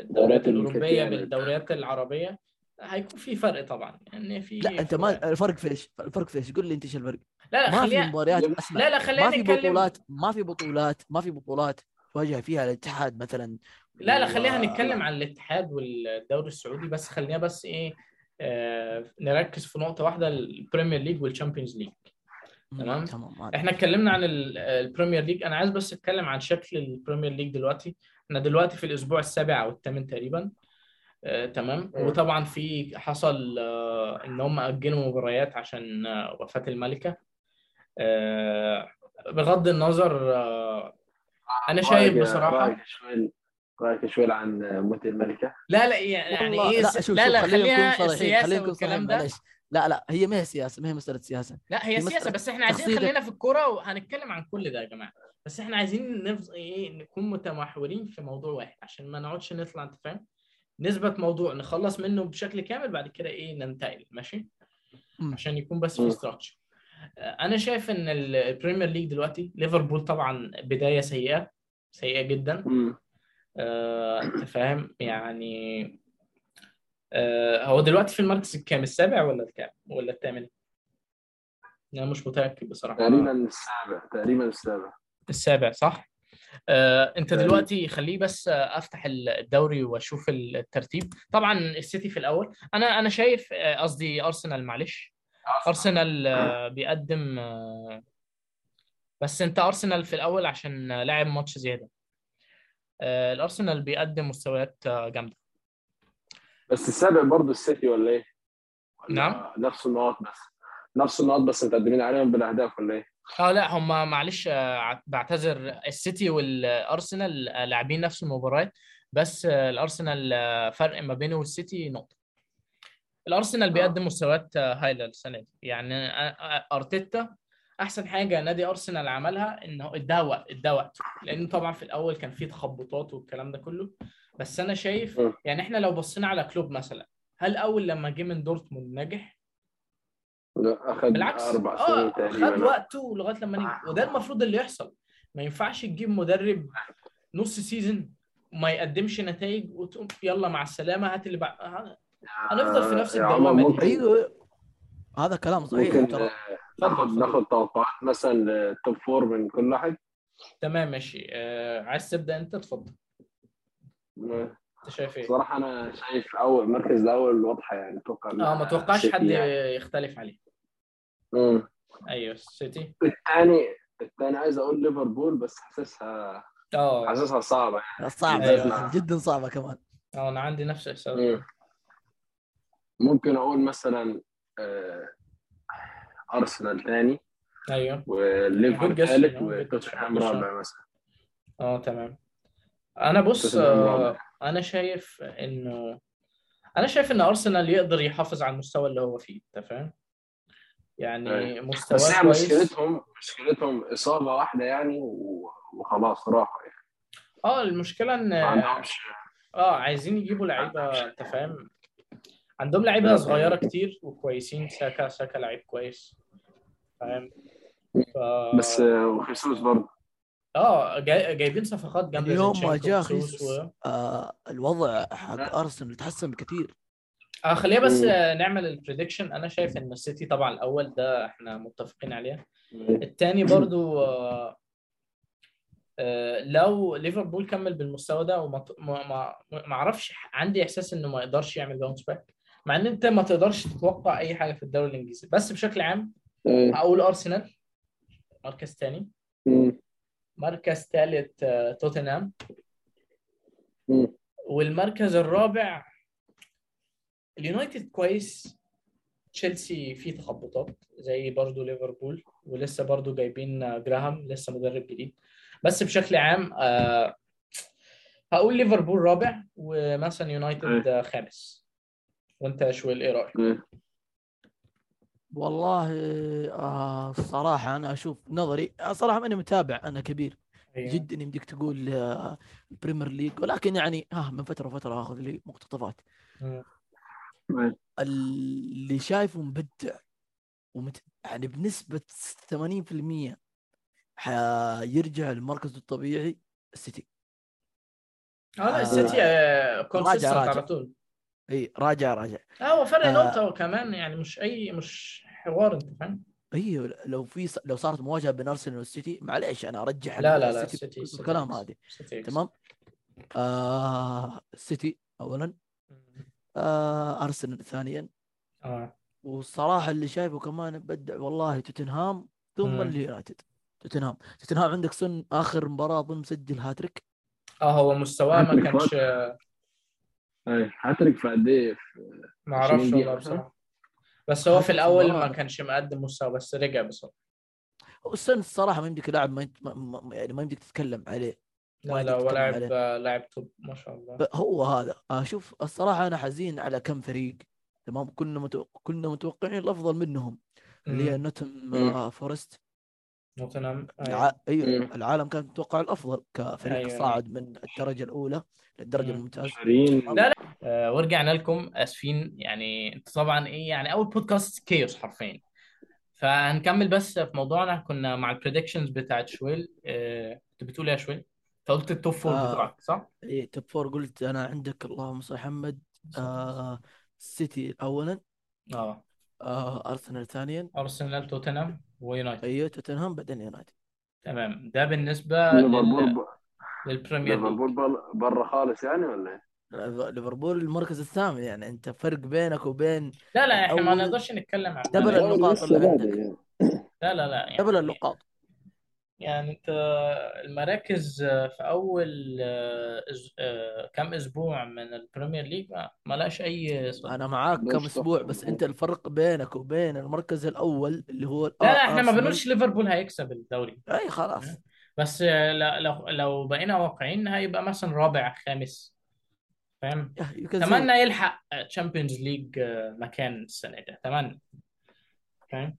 [SPEAKER 1] الدوريات الأوروبية
[SPEAKER 3] الكثيرة.
[SPEAKER 1] بالدوريات العربية هيكون في فرق طبعا يعني في
[SPEAKER 4] لا
[SPEAKER 1] أنت.
[SPEAKER 4] ما الفرق في إيش؟ الفرق في إيش؟ قول لي أنت إيش الفرق؟
[SPEAKER 1] لا لا
[SPEAKER 4] ما في مباريات
[SPEAKER 3] لا،
[SPEAKER 4] اسمع
[SPEAKER 1] لا لا خلينا
[SPEAKER 4] ما في
[SPEAKER 1] نتكلم
[SPEAKER 4] بطولات ما في بطولات ما في بطولات تواجه فيها الاتحاد مثلا.
[SPEAKER 1] لا لا خلينا نتكلم عن الاتحاد والدوري السعودي بس خلينا بس إيه آه نركز في نقطة واحدة ال Premier League وال Champions League. تمام.
[SPEAKER 4] تمام
[SPEAKER 1] إحنا اتكلمنا عن ال- ال Premier League. أنا عايز بس أتكلم عن شكل ال Premier League دلوقتي. إحنا دلوقتي في الأسبوع السابع أو الثامن تقريبا آه، تمام. وطبعا في حصل آه، إن هم أجلوا مباريات عشان آه، وفاة الملكة. آه، بغض النظر آه، أنا شايف بصراحة
[SPEAKER 3] رأيك شوي رأيك شوي عن موت الملكة؟
[SPEAKER 1] لا لا يعني إيه
[SPEAKER 4] لا شوف
[SPEAKER 1] لا لا
[SPEAKER 4] خلينا صريحين
[SPEAKER 1] والكلام ده.
[SPEAKER 4] معلش لا لا هي ما هي سياسة ما هي مسألة سياسة.
[SPEAKER 1] لا هي سياسة
[SPEAKER 4] مسألة
[SPEAKER 1] بس إحنا عايزين. خلينا في الكورة وهنتكلم عن كل ده يا جماعة. بس إحنا عايزين نفز... إيه نكون متمحورين في موضوع واحد عشان ما نقعدش نطلع أنت فاهم؟ نثبت موضوع نخلص منه بشكل كامل بعد كده إيه ننتقل ماشي. عشان يكون بس في
[SPEAKER 3] مم.
[SPEAKER 1] أنا شايف إن ال- ال Premier League دلوقتي ليفربول طبعا بداية سيئة سيئة جدا. آه، أنت فاهم؟ يعني آه، هو دلوقتي في المركز الكام؟ السابع ولا الكام؟ ولا الثامن؟ أنا مش متأكد بصراحة.
[SPEAKER 3] تقريبا السابع تقريبا السابع.
[SPEAKER 1] السابع صح؟ آه،
[SPEAKER 3] أنت.
[SPEAKER 1] دلوقتي خليه بس أفتح الدوري وأشوف الترتيب. طبعا السيتي في الأول. أنا أنا شايف آه، قصدي أرسنال معلش. أرسنال آه، بيقدم آه، بس أنت أرسنال في الأول عشان لاعب ماتش زيادة. آه، الأرسنال بيقدم مستويات جامدة.
[SPEAKER 3] بس السابع برضه السيتي ولا إيه؟
[SPEAKER 1] نعم.
[SPEAKER 3] نفس النقط بس. نفس النقط بس متقدمين عليهم بالاهداف ولا إيه؟
[SPEAKER 1] آه لا هم معلش بعتذر. السيتي والأرسنال لاعبين نفس المباريات بس الأرسنال فرق ما بينه والسيتي نقطة. الأرسنال
[SPEAKER 3] آه.
[SPEAKER 1] بيقدم مستويات آه، هايله السنة دي. يعني آه، آه، أرتيتا أحسن حاجة نادي أرسنال عملها إنه اداها وقت اداها وقت لأن طبعا في الأول كان في تخبطات والكلام ده كله. بس أنا شايف. يعني إحنا لو بصينا على كلوب مثلا هل أول لما جه من دورتموند نجح؟
[SPEAKER 3] لا، أخذ
[SPEAKER 1] بالعكس. أربع
[SPEAKER 3] سنين
[SPEAKER 1] خد
[SPEAKER 3] تقريبا
[SPEAKER 1] وقته لغاية لما نجح. وده المفروض اللي يحصل. ما ينفعش تجيب مدرب نص season وما يقدمش نتائج وتقوم يلا مع السلامة هات اللي بعد. هنفضل في نفس
[SPEAKER 3] يا
[SPEAKER 1] الدوامة
[SPEAKER 3] عمر
[SPEAKER 1] دي.
[SPEAKER 3] ممكن
[SPEAKER 4] أيوه هذا كلام صحيح
[SPEAKER 3] ممكن
[SPEAKER 4] ترى
[SPEAKER 3] آه، ناخد
[SPEAKER 1] اتفضل.
[SPEAKER 3] ناخد توقعات مثلا ال top four من كل واحد
[SPEAKER 1] تمام ماشي آه عايز تبدأ أنت اتفضل أنت شايف إيه؟
[SPEAKER 3] صراحة أنا شايف أول مركز الأول واضحة يعني أتوقع
[SPEAKER 1] آه ما توقعش حد
[SPEAKER 3] يعني.
[SPEAKER 1] يختلف عليه
[SPEAKER 3] مم.
[SPEAKER 1] أيوه السيتي
[SPEAKER 3] الثاني الثاني عايز أقول ليفربول بس حاسسها
[SPEAKER 1] آه
[SPEAKER 3] حاسسها صعبة يعني
[SPEAKER 4] صعبة
[SPEAKER 1] أيوة.
[SPEAKER 4] جدا صعبة كمان
[SPEAKER 1] آه أنا عندي نفس
[SPEAKER 3] الإحساس. ممكن أقول مثلا آه، أرسنال ثاني
[SPEAKER 1] أيوه.
[SPEAKER 3] وليفر
[SPEAKER 1] Good guess,
[SPEAKER 3] ثالث وتوتنهام. رابع مثلا.
[SPEAKER 1] آه تمام. أنا بص آه. أنا شايف إنه أنا شايف إن أرسنال يقدر يحافظ على المستوى اللي هو فيه أنت فاهم؟ يعني
[SPEAKER 3] أيوة.
[SPEAKER 1] مستواه
[SPEAKER 3] بس
[SPEAKER 1] كويس.
[SPEAKER 3] مشكلتهم مشكلتهم إصابة واحدة يعني وخلاص راحوا يعني.
[SPEAKER 1] آه المشكلة إن
[SPEAKER 3] ما عندهمش
[SPEAKER 1] آه عايزين يجيبوا لعيبة أنت فاهم؟ عندهم لعيبة صغيرة كتير وكويسين ساكا ساكا لعيب كويس. فاهم؟ ف...
[SPEAKER 3] بس آه، وخيسوس برضه.
[SPEAKER 1] آه جاي... جايبين صفقات جامدة
[SPEAKER 4] اليوم ما جاء
[SPEAKER 1] و...
[SPEAKER 4] آه الوضع حق أرسنال تحسن بكثير
[SPEAKER 1] آه خلينا بس
[SPEAKER 3] مم.
[SPEAKER 1] آه، نعمل ال prediction أنا شايف إن السيتي طبعا الأول ده إحنا متفقين عليه. الثاني برضو آه، آه، لو ليفربول كمل بالمستوى ده وما ما ما ما أعرفش عندي إحساس إنه ما يقدرش يعمل bounce back مع إن أنت ما تقدرش تتوقع أي حاجة في الدوري الإنجليزي. بس بشكل عام. هقول أرسنال مركز ثاني. مركز ثالث توتنهام.
[SPEAKER 3] مم.
[SPEAKER 1] والمركز الرابع اليونايتد كويس. تشيلسي فيه تخبطات زي برضو ليفربول ولسه برضو جايبين آه، جراهام لسه مدرب جديد. بس بشكل عام آه، هقول ليفربول رابع ومثلا يونايتد آه، خامس. وانت يا شويل إيه رأيك؟
[SPEAKER 3] إيه.
[SPEAKER 4] والله آه الصراحة أنا أشوف نظري آه، صراحة ماني متابع أنا كبير
[SPEAKER 1] أيوه.
[SPEAKER 4] جدا يمديك تقول آه، ال Premier League ولكن يعني ها من فترة وفترة آخذ لي مقتطفات.
[SPEAKER 3] إيه.
[SPEAKER 4] اللي شايفه مبدع ومت... يعني بنسبة 80% حيرجع للمركز الطبيعي السيتي
[SPEAKER 1] آه لا
[SPEAKER 4] آه،
[SPEAKER 1] السيتي consistent
[SPEAKER 4] راجع.
[SPEAKER 1] على طول
[SPEAKER 4] إي راجع راجع.
[SPEAKER 1] آه هو فرق
[SPEAKER 4] آه.
[SPEAKER 1] نقطة كمان يعني مش أي مش حوار أنت فاهم؟
[SPEAKER 4] أيوه لو في لو صارت مواجهة بين أرسنال والسيتي معليش أنا أرجح
[SPEAKER 1] لا لا لا
[SPEAKER 4] السيتي الكلام
[SPEAKER 1] يكسب.
[SPEAKER 4] تمام؟ آه السيتي اولا. آه أرسنال ثانيا.
[SPEAKER 1] آه.
[SPEAKER 4] والصراحة اللي شايفه كمان مبدع والله توتنهام ثم. اليونايتد. توتنهام. توتنهام عندك سون آخر مباراة اظن مسجل هاتريك.
[SPEAKER 1] آه هو مستواه ما كانش
[SPEAKER 3] إيه. هاتريك في قد إيه
[SPEAKER 1] ما أعرفش
[SPEAKER 3] 20 دقيقة
[SPEAKER 1] والله
[SPEAKER 3] مثلا؟
[SPEAKER 1] بصراحة بس هو في
[SPEAKER 4] مباراة.
[SPEAKER 1] ما كانش مقدم مستوى بس رجع بصراحة
[SPEAKER 4] وسون الصراحة ما يمديك لاعب ما. يعني ما يمديك تتكلم عليه
[SPEAKER 1] لا لا هو لاعب لاعب top ما شاء الله
[SPEAKER 4] هو هذا أشوف الصراحة أنا حزين على كم فريق تمام كنا متو... كنا متوقعين الأفضل منهم اللي هي.
[SPEAKER 3] نوتنغ.
[SPEAKER 4] آه، فورست
[SPEAKER 1] نوتنغهام
[SPEAKER 4] الع... أيوه.
[SPEAKER 3] مم.
[SPEAKER 4] العالم كان متوقع الأفضل كفريق
[SPEAKER 1] أيوة.
[SPEAKER 4] صاعد من الدرجة
[SPEAKER 1] الأولى.
[SPEAKER 4] الممتازة.
[SPEAKER 3] شارين
[SPEAKER 1] لا لا. آه ورجعنا لكم آسفين. يعني انت طبعا إيه يعني أول podcast chaos حرفيا. فهنكمل بس في موضوعنا. كنا مع ال predictions بتاعت شويل. آه، كنت بتقول إيه يا شويل؟ أنت قلت ال top four
[SPEAKER 4] آه.
[SPEAKER 1] بتوعك صح؟
[SPEAKER 4] اي top four قلت أنا عندك اللهم صل على محمد. آه سيتي اولا.
[SPEAKER 1] آه.
[SPEAKER 4] آه أرسنال ثانيا.
[SPEAKER 1] أرسنال توتنهام ويونايتد.
[SPEAKER 4] أيوه توتنهام بعدين يونايتد.
[SPEAKER 1] تمام. ده بالنسبة
[SPEAKER 3] ليفربول
[SPEAKER 1] لل...
[SPEAKER 3] ب-
[SPEAKER 1] للبريمير ليج.
[SPEAKER 3] ليفربول بر- برا خالص يعني ولا إيه؟
[SPEAKER 4] ليفربول المركز الثامن يعني. أنت فرق بينك وبين
[SPEAKER 1] لا لا إحنا ما نقدرش نتكلم عن double.
[SPEAKER 4] النقاط اللي عندك
[SPEAKER 1] لا لا لا
[SPEAKER 4] double
[SPEAKER 1] يعني
[SPEAKER 4] النقاط.
[SPEAKER 1] يعني أنت المراكز في أول آه، آه، كام أسبوع من ال Premier League ما ما لهاش أي صدى
[SPEAKER 4] أنا معاك كم
[SPEAKER 3] أسبوع؟
[SPEAKER 4] بس أنت الفرق بينك وبين المركز الأول اللي هو
[SPEAKER 1] لا لا إحنا ما. بنقولش ليفربول هيكسب الدوري
[SPEAKER 4] أي خلاص
[SPEAKER 1] بس لا- لو لو بقينا واقعيين هيبقى مثلا رابع خامس فاهم. أتمنى يلحق Champions League مكان السنة ده أتمنى فاهم.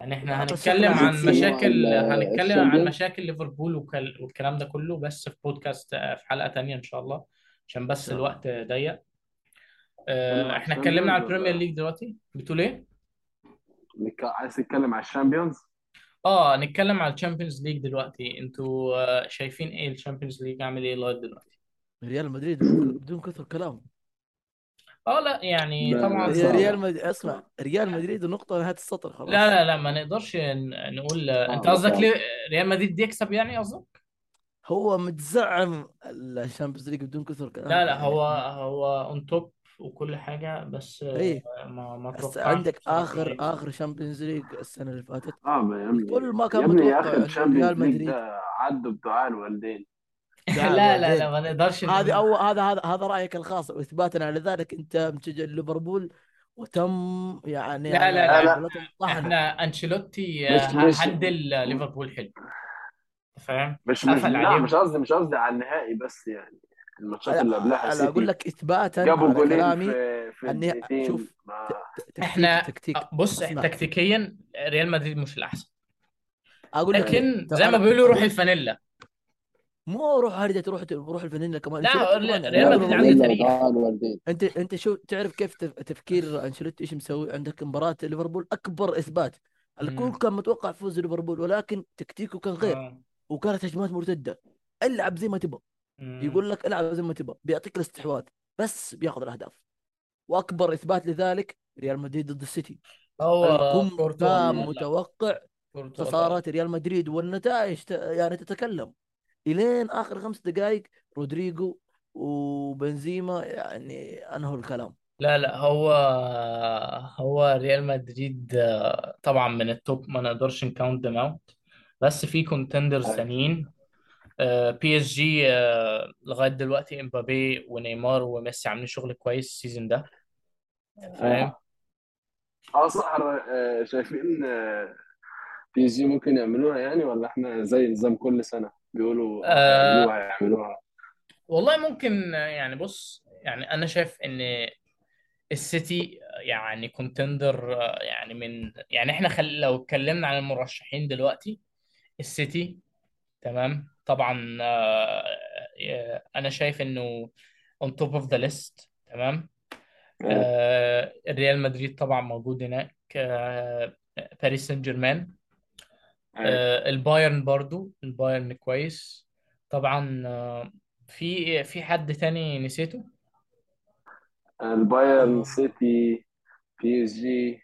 [SPEAKER 1] يعني
[SPEAKER 4] إحنا
[SPEAKER 1] هنتكلم عن مشاكل هنتكلم عن
[SPEAKER 3] ال Champions.
[SPEAKER 1] مشاكل ليفربول وكل- والكلام ده كله بس في بودكاست في حلقة تانية إن شاء الله عشان بس. الوقت ضيق آه، إحنا اتكلمنا على
[SPEAKER 3] ال
[SPEAKER 1] Champions ال Premier
[SPEAKER 3] ولا-
[SPEAKER 1] League دلوقتي بتقول إيه؟
[SPEAKER 3] نك- عايز تتكلم على ال
[SPEAKER 1] Champions؟ آه نتكلم على ال Champions League دلوقتي أنتوا آه، شايفين إيه ال Champions League عامل إيه لغايه دلوقتي؟
[SPEAKER 4] ريال مدريد بدون بدون كثر كلام
[SPEAKER 1] آه لا يعني
[SPEAKER 3] لا،
[SPEAKER 1] طبعا
[SPEAKER 4] يا. ريال مدريد اسمع ريال مدريد نقطة نهاية السطر خلاص
[SPEAKER 1] لا لا لا ما نقدرش ن- نقول انت
[SPEAKER 3] صعب،
[SPEAKER 1] قصدك. ليه ريال مدريد يكسب يعني قصدك؟
[SPEAKER 4] هو متزعم ال Champions League بدون كثر كلام
[SPEAKER 1] لا لا. هو هو on top وكل حاجة بس آه،
[SPEAKER 4] إيه.
[SPEAKER 1] ما ما
[SPEAKER 4] بس عندك آخر
[SPEAKER 1] يكسب.
[SPEAKER 4] آخر شامبيونز ليج السنة اللي فاتت
[SPEAKER 3] صعب يا ابني
[SPEAKER 4] الكل ما كان
[SPEAKER 3] يا ابني يا الشامبيونز
[SPEAKER 4] ريال
[SPEAKER 3] ليج عدوا بدعاء الوالدين
[SPEAKER 1] لا لا. لا ما نقدرش
[SPEAKER 4] هذه اول هذا هذا هذا رأيك الخاص واثباتا على ذلك أنت مشجع ليفربول وتم يعني
[SPEAKER 1] لا، لا،
[SPEAKER 3] لا.
[SPEAKER 4] طحن
[SPEAKER 1] إحنا أنشيلوتي
[SPEAKER 3] مش-
[SPEAKER 1] آه، ليفربول حلو فاهم؟
[SPEAKER 3] مش مش لا. مش قصدي مش قصدي على النهائي بس يعني الماتشات اللي قبلها
[SPEAKER 4] أنا
[SPEAKER 3] أقول
[SPEAKER 4] لك إثباتا
[SPEAKER 3] جابوا
[SPEAKER 4] على
[SPEAKER 3] جولين
[SPEAKER 4] كلامي
[SPEAKER 3] في في
[SPEAKER 4] أني
[SPEAKER 3] الدقيقتين
[SPEAKER 4] شوف
[SPEAKER 3] ما-
[SPEAKER 4] تكتيك
[SPEAKER 1] إحنا
[SPEAKER 4] تكتيك
[SPEAKER 1] آه، بص
[SPEAKER 4] أسمع.
[SPEAKER 1] تكتيكيا ريال مدريد مش الأحسن
[SPEAKER 4] أقول لك
[SPEAKER 1] لكن زي ما بيقولوا روح الفانيلا
[SPEAKER 4] مو روح هرجة تروح تروح الفانيلا كمان
[SPEAKER 1] لا، ريال- مدريد عنده تاريخ.
[SPEAKER 4] انت انت شو تعرف كيف تف- تفكير انشيلوتي؟ إيش مسوي؟ عندك مباراة ليفربول أكبر إثبات. الكل. كان متوقع فوز ليفربول ولكن تكتيكه كان غير.
[SPEAKER 1] آه.
[SPEAKER 4] وكانت هجمات مرتدة. العب زي ما تبغى. يقول لك العب زي ما تبغى. بيعطيك الاستحواذ بس بياخذ الأهداف. وأكبر إثبات لذلك ريال مدريد ضد السيتي.
[SPEAKER 1] هو
[SPEAKER 4] كان متوقع خسارات ريال مدريد والنتائج ت- يعني تتكلم. إلين آخر خمس دقائق رودريجو وبنزيما يعني أنهوا الكلام.
[SPEAKER 1] لا لا هو هو ريال مدريد آه، طبعا من ال top ما نقدرش ن count them out بس في contenders تانيين. بي اس جي لغاية دلوقتي إمبابي ونيمار وميسي عاملين شغل كويس ال season ده. فاهم؟
[SPEAKER 3] آه صح. آه، شايفين آه، بي اس جي ممكن يعملوها يعني ولا إحنا زي نظام كل سنة؟ بيقولوا
[SPEAKER 1] آه
[SPEAKER 3] هيعملوها
[SPEAKER 1] والله ممكن يعني بص يعني أنا شايف إن السيتي يعني contender يعني من يعني إحنا خل... لو اتكلمنا عن المرشحين دلوقتي السيتي تمام. طبعا آه، آه، أنا شايف إنه on top of the list تمام.
[SPEAKER 3] آه،
[SPEAKER 1] الريال مدريد طبعا موجود هناك آه، باريس سان جيرمان
[SPEAKER 3] آه.
[SPEAKER 1] البايرن برضو البايرن كويس. طبعا آه، في في حد تاني نسيته؟
[SPEAKER 3] البايرن
[SPEAKER 1] آه
[SPEAKER 3] سيتي بي اس جي.